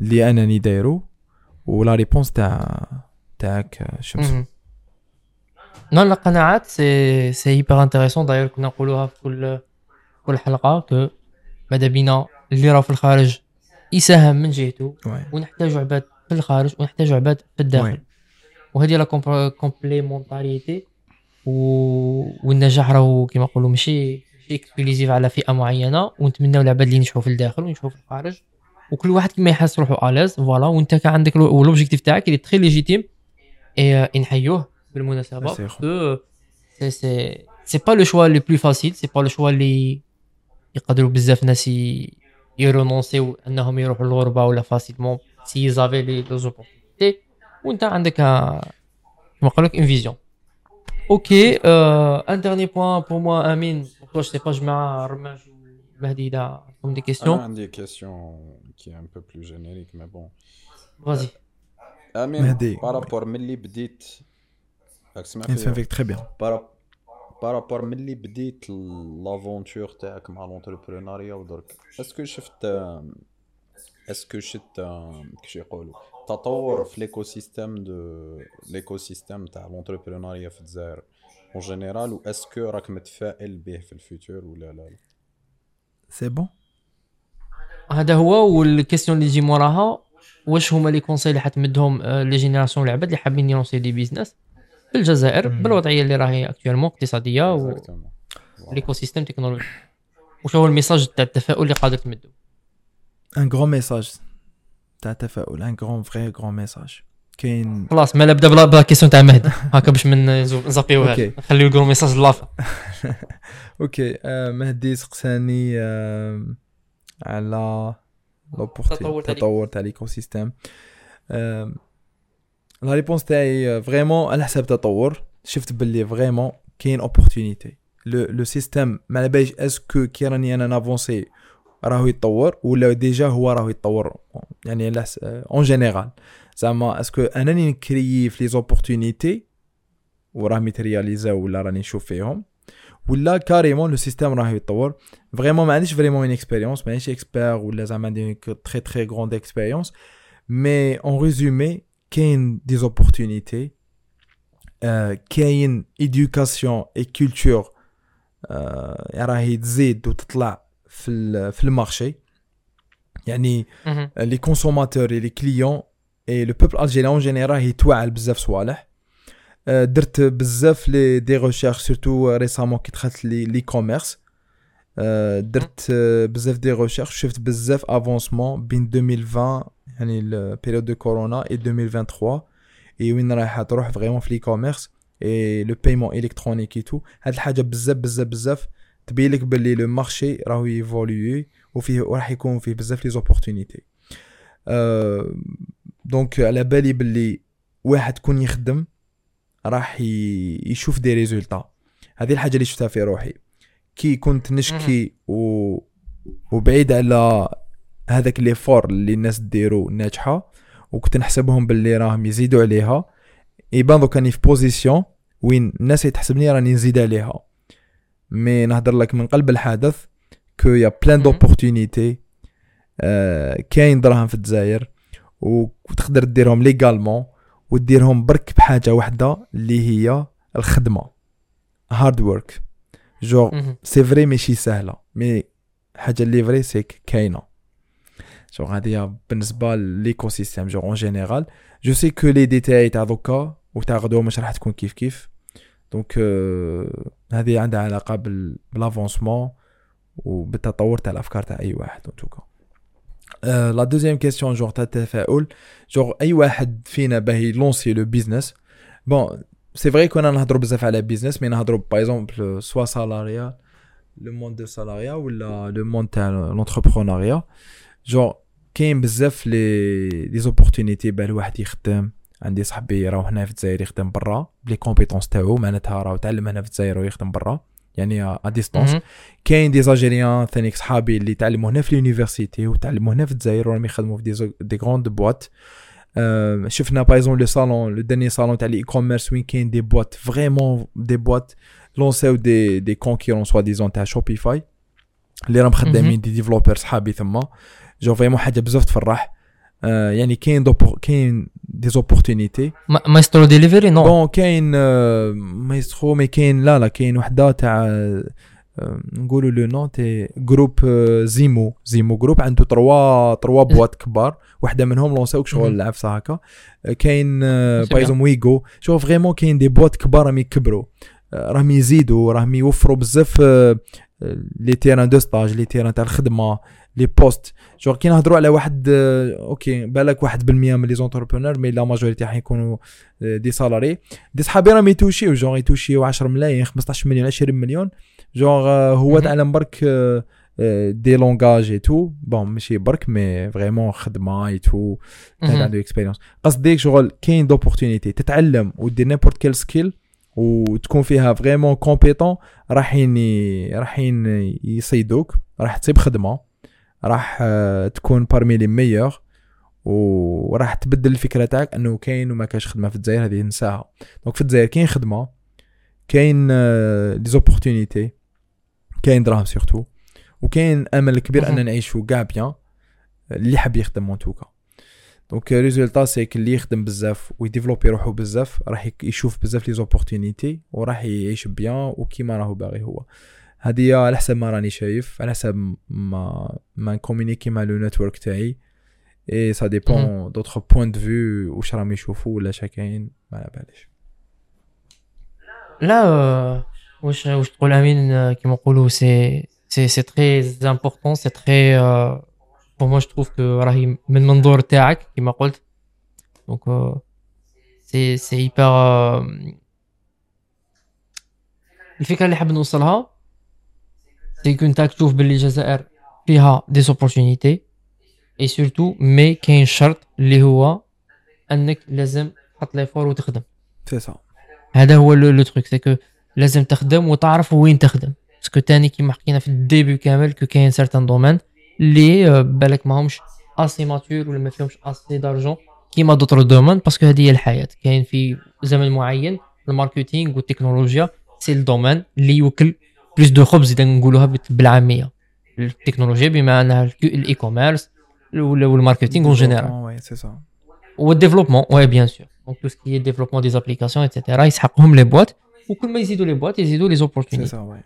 اللي أنا راني دايرو ولا réponse تاع تاعك شمس. non القناعات c'est c'est hyper intéressant داير كنا نقولوها في كل كل حلقه que ماذا بينا اللي راه في الخارج يساهم من جهته وي. ونحتاجوا عباد في الخارج ونحتاجوا عباد في الداخل. وهذه la complémentarité. و... والنجاح راهو كيما نقولوا ماشي exclusif على فئة معينة. ونتمناو العباد اللي ينجحوا في الداخل وينجحوا في الخارج. وكل واحد كيما يحس روحو à l'aise voilà وانت كان عندك l'- l'objectif تاعك اللي très légitime et نحيوه بالمناسبة. Que c'est c'est c'est pas le choix le plus facile c'est pas le choix اللي يقدروا بزاف ناس يرونونسيو أنهم يروحوا للغربة ولا facilement s'ils avaient les opportunités وانت عندك آه، كما نقول لك une vision OK un dernier point pour moi امين je sais pas جماعة رماج مهدي اذا عندكم déjà une question عندي question qui est un peu plus générique mais bon vas-y امين مهدي. par rapport ملي بديت راك سمع نفهم فيا فيك très bien par- par rapport ملي بديت l'aventure تاعك مع l'entrepreneuriat ودرك est-ce que شفت est-ce que شفت كيش يقولوا تطور في l'écosystème de l'écosystème تاع l'entrepreneuriat في الجزائر en général و est-ce que راك متفائل به في ال futur ولا لا لا c'est bon هذا هو وال question اللي تجي موراها واش هما les conseils اللي حتمدهم les générations العباد اللي حابين يلونسي des business في الجزائر. بالوضعيه اللي راهي actuellement اقتصاديه. Voilà. و l'écosystème technologique واش هو ال message تاع التفاؤل اللي قادر تمدو un grand message تاع تفاؤل un grand vrai grand message كاين خلاص ما بدا بلا بلا كيسيون تاع مهدي. هكا باش من نزابيوها أوكي. نخليو يقولوا ميساج لافا أوكي آه مهدي سقساني آه على لوبورتي. التطور تاع التطور تاع ليكو سيستيم آه لا ريبونس تاعي فريمون على حساب التطور. شفت باللي فريمون كاين اوبورتونيتي لو لو سيستيم ما على باليش اسكو كي راني أنا نافونسي راهو يتطور ولا ديجا هو راهو يتطور. يعني en général زعما est-ce que انني نكريي في les opportunités وراه ميترياليزاو ولا راني نشوف فيهم. ولا carrément le système راه يتطور. vraiment ما عنديش vraiment une expérience مانيش expert ولا زعما عندي très très grande expérience mais en résumé كاين des opportunités كاين éducation et culture راهي تزيد وتطلع في في ال marché يعني les consommateurs les clients et le peuple algérien en général يتوعى بزاف صوالح درت بزاف les des recherches surtout récemment كي دخلت l'e- l'e-commerce درت بزاف des recherches شفت بزاف avancement بين 2020 يعني ال période de corona et 2023 اي وين رايحه تروح vraiment في l'e-commerce et le paiement électronique et tout هاد الحاجة بزاف بزاف بزاف تبين لك باللي le marché راهو évolué وفيه وراح يكون فيه بزاف les opportunités. أه donc على بالي باللي واحد كون يخدم راح يشوف des résultats. هذه الحاجة اللي شفتها في روحي. كي كنت نشكي و... وبعيد على هذاك l'effort اللي الناس ديرو ناجحة وكنت نحسبهم باللي راهم يزيدوا عليها يبان دوك راني في position وين الناس يتحسبني راني نزيد عليها. mais نهضر لك من قلب الحدث qu'il y a plein. d'opportunités آه كاين دراهم في الجزائر وتقدر ديرهم légalement وديرهم برك بحاجة واحدة اللي هي الخدمة hard work genre c'est vrai ماشي سهلة mais حاجة اللي vrai c'est كاينة. جور هذه هي بالنسبة l'écosystème genre en général je sais que les détails تاع دوكا وتاع غدوة مش راح تكون كيف كيف. donc euh, هذه عندها علاقة بال- بال avancement وبالتطور تاع الأفكار تاع أي واحد en tout cas la deuxième question genre تاع التفاؤل جور أي واحد فينا باه يلونسي le business bon c'est vrai كنا نهضروا بزاف على business mais نهضروا par exemple soit salariat le monde de salariat ولا le monde تاع l'entrepreneuriat جور كاين بزاف les les opportunités باه الواحد يخدم. عندي صاحبي راهو هنا في الجزائر يخدم برا ب les compétences تاعو معناتها راهو تعلم هنا في الجزائر ويخدم برا يعني à distance كاين des Algériens ثانيك صحابي اللي تعلموا هنا في ال université وتعلموا هنا في الجزائر وراهم يخدموا في des, des grandes boîtes آه، شفنا par exemple le salon le dernier salon تاع ال e-commerce وين كاين des boîtes vraiment des boîtes لونساو des des concurrents soi-disant تاع Shopify اللي راهم خدامين دي ديفلوبر صحابي تما جو فريمون حاجة بزاف تفرح. آه، يعني كاين كاين دي زوبورتونيتي مايسترو ديليفري نو بون كاين مايسترو مي كاين لا لا كاين وحده تاع نقولوا لو نون تي جروب زيمو زيمو جروب عنده تروا تروا بوات كبار واحدة منهم لونساو شغل. العفسه هكا كاين سي بايزون ويغو شوف فريمون كاين دي بوات كبار راهم يكبروا راهم يزيدوا راهم يوفروا بزاف les terrains de stage les terrains تاع الخدمه les postes genre كي نهضروا على واحد OK بالك واحد بالمية من les entrepreneurs mais la majorité حيكونوا des salariés des صحابي راهم يتوشيو جونغ يتوشيو 10 ملايين 15 مليون 20 مليون جونغ هو. تعلم برك des langages et tout bon ماشي برك mais vraiment خدمه et tout عنده expérience قصدي شغل كاين d'opportunités تتعلم ودير n'importe quelle skill وتكون فيها vraiment compétent راحين ي- راحين يصيدوك راح تصيب خدمه راح آه، تكون parmi les meilleurs وراح تبدل الفكرة تاعك أنه كاين وما كاش خدمة في الجزائر هذه نساها donc في الجزائر كاين خدمة كاين les opportunités كاين دراهم surtout وكاين أمل كبير. أن نعيشوا كاع bien اللي حاب يخدم en tout cas donc résultat c'est اللي يخدم بزاف و يديفلوبي روحو بزاف راح يشوف بزاف les opportunités وراح يعيش bien وكيما راهو باغي هو. هذه على حسب ما راني شايف على حسب ما ما نcommuniquer مع le network تاعي. et ça dépend d'autres points de vue واش راهم يشوفوا ولا شا كاين ما على باليش. لا آه، واش واش تقول أمين آه، كيما نقولوا c'est c'est c'est très important c'est très pour moi je trouve que راهي من المنظور تاعك كيما قلت. donc c'est c'est hyper الفكرة اللي حاب نوصلها c'est que نتا تشوف باللي الجزائر فيها des opportunités et surtout mais كاين شرط اللي هو انك لازم تحط l'effort وتخدم. سي سا هذا هو le truc c'est que لازم تخدم وتعرف وين تخدم. parce que تاني كيما حكينا في ال début كامل que كاين certains domaines اللي بالك ماهمش assez matures ولا ما فيهمش assez d'argent كيما d'autres domaines parce que هذه هي الحياة. كاين في زمن معين ال marketing والتكنولوجيا c'est ال domaine اللي يوكل plus de خبز إذا نقولوها بت- بالعامية. التكنولوجيا بما انها ال e-commerce وال marketing en général وي سي سا وال développement oui bien sûr donc tout ce qui développement des applications et cetera يسحقهم les boîtes وكل ما يزيدوا les boîtes يزيدوا les ces opportunités سا وي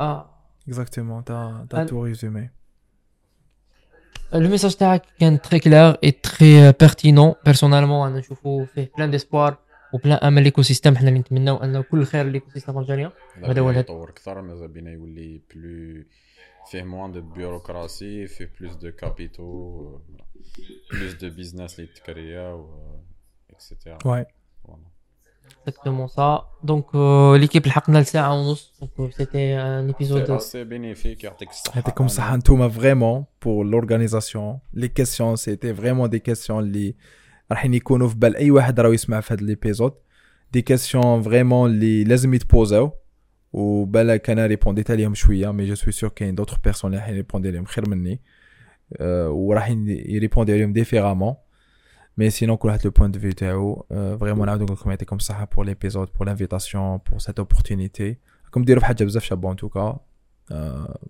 آه exactement تا تا Al- tout résumé le message تاعك كان très clair et très pertinent personnellement أنا نشوفو فيه plein d'espoir و plein أمل l'écosystème حنا اللي نتمناو انه كل خير l'écosystème algérien هذا هو الهدف. يطور أكثر ماذا بينا؟ يولي plus فيه moins de bureaucratie فيه plus de capitaux plus de business اللي تكريا و et cetera oui exactement ça donc l'équipe لحقنا لساعة ونص. donc c'était un épisode c'est bénéfique يعطيك الصحة يعطيكم الصحة انتوما vraiment pour l'organisation les questions c'était vraiment des questions اللي راحين يكونوا في بال أي واحد راه يسمع في هذا l'épisode des questions vraiment اللي لازم يتposaw وبالك أنا répondيت عليهم شوية mais je suis sûr كاين d'autres personnes اللي راح يrépondi عليهم خير مني. أه وراح يريبوندي عليهم différemment mais sinon كل واحد le point de vue تاعو. vraiment نعاودو نقول لكم يعطيكم الصحة pour l'épisode pour l'invitation pour cette opportunité راكم ديروا في حاجة بزاف شابة en tout cas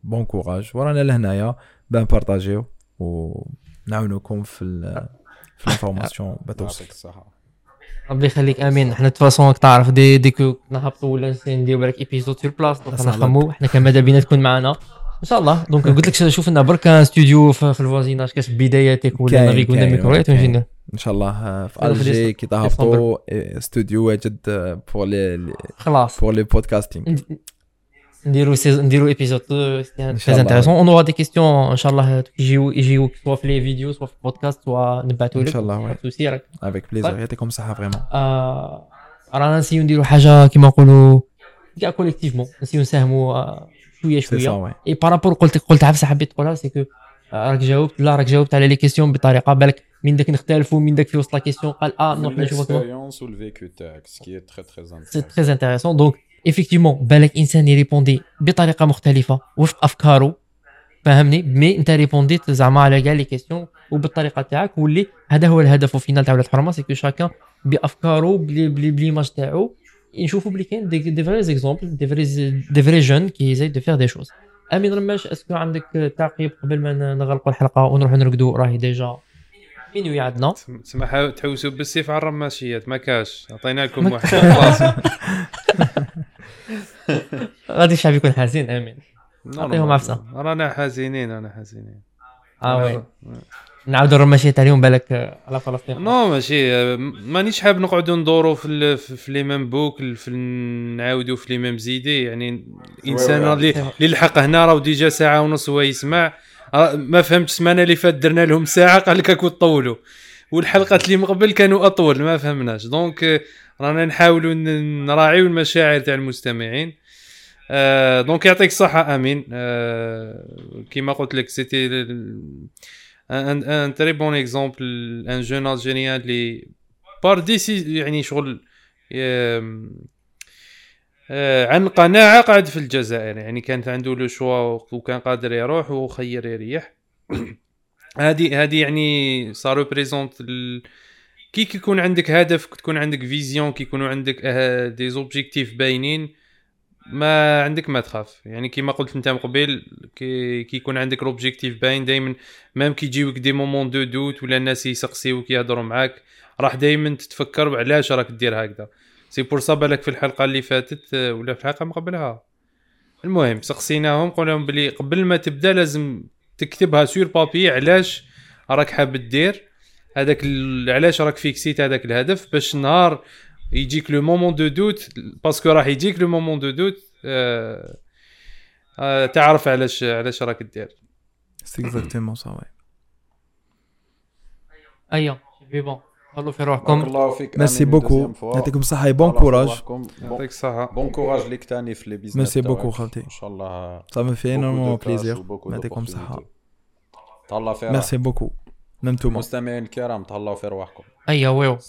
bon courage ورانا لهنايا باه نبارطاجيو ونعاونوكم في في ال information بتوصل ربي يخليك آمين. حنا de toute façon راك تعرف des décos نهبطوا ولا نديرو بالك épisode في البلاص donc نخمو حنا كان ماذا بينا تكون معنا. إن شاء الله. دونك قلت لك شوف لنا برك ان ستوديو في في الفوازيناج كاش بداياتك ولا نافيك ولا كاين، ميكرويات كاين. ونجي ندير إن شاء الله آه، في ألجي كي تهبطوا استوديو واجد بور لي خلاص. بور لي بودكاستينغ ند- نديرو سيز- نديرو ايبيزود تري إن شاء الله. انتريسون اون اورا دي كيستيون ان شاء الله يجيو يجيو سوا في لي فيديو سوا في البودكاست سوا نبعثوا ان لك شاء الله وي سوسي راك افيك بليزير طيب. يعطيكم الصحه فريمون آه، رانا نسيو نديرو حاجة كيما نقولوا كاع collectivement نسيو نساهموا آه، شوية سي سا شوية oui et par rapport قلت قلت عفسه حبيت تقولها c'est que راك جاوبت لا راك جاوبت على les questions بطريقه بالك من داك نختلفوا من داك في وسط la question قال آه نروح نشوفك l'expérience ou le vécu تاعك ce qui est très très c'est intéressant. très intéressant donc effectivement بالك انسان يrépondi بطريقه مختلفه وفق افكاره فهمني mais انت répondيت زعما على كاع les questions وبالطريقه تاعك واللي هذا هو الهدف و final تاع ولاد حرمه c'est que chacun بافكاره بلي بلي بليماج تاعو نشوفوا بلي كاين دي دي فري زيكزومبل دي فري دي فري جون كي زاي دو فير دي شوز امين رماش اسكو عندك تعقيب قبل ما نغلقوا الحلقة ونروحوا نرقدوا راهي ديجا مينوي عندنا تسمى حاول تحوسوا بالسيف على الرماشيات ما كاش عطينا لكم واحد غادي الشعب يكون حزين آمين. أعطيهم عفسة. رانا حزينين أنا حزينين. آه وي. نعاودوا الرماشيه تاع اليوم بالك على فلسطين. non ماشي مانيش حاب نقعدوا ندوروا في في les mêmes books في نعاودوا في les mêmes idées. يعني الانسان. اللي اللي لحق هنا راه déjà ساعة ونص هو يسمع. آه، ما فهمتش السمانه اللي فات درنا لهم ساعة قال لك راكم تطولوا والحلقات اللي من قبل كانوا أطول ما فهمناش. donc آه، رانا نحاولوا نراعيو المشاعر تاع المستمعين. آه، donc يعطيك الصحة آمين. آه، كيما قلت لك c'était un un très bon exemple un jeune algérien اللي par décision يعني شغل آه، عن قناعة قاعد في الجزائر. يعني كانت عنده le choix وكان قادر يروح وخير يريح. هذه هذه يعني ça représente كي كيكون عندك هدف تكون عندك vision كي يكونوا عندك des objectifs باينين ما عندك ما تخاف. يعني كيما قلت انت من قبل كي كي يكون عندك l'objectif باين دائما même كي يجيوك des moments de doute ولا الناس يسقسيوك يهضروا معاك راح دائما تتفكر علاش راك دير هكذا. c'est pour ça بالك في الحلقة اللي فاتت آه، ولا في الحلقة من قبلها. المهم سقسيناهم قلنا لهم بلي قبل ما تبدأ لازم تكتبها sur papier علاش راك حاب دير هذاك علاش راك fixéت هذاك الهدف؟ باش نهار يجيك le moment de doute parce que راح يجيك le moment de doute آه آه تعرف علاش علاش راك دير c'est exactement ça oui أيوه فيه bon تهلاو في روحكم الله فيك merci beaucoup. يعطيكم الصحه bon courage يعطيك الصحه bon courage ليك تاني في les business merci. beaucoup خالتي ان شاء الله ça fait énormément plaisir يعطيكم الصحه. تهلاو في merci beaucoup même توما المستمعين الكرام تهلاو في رواحكم ايا ويو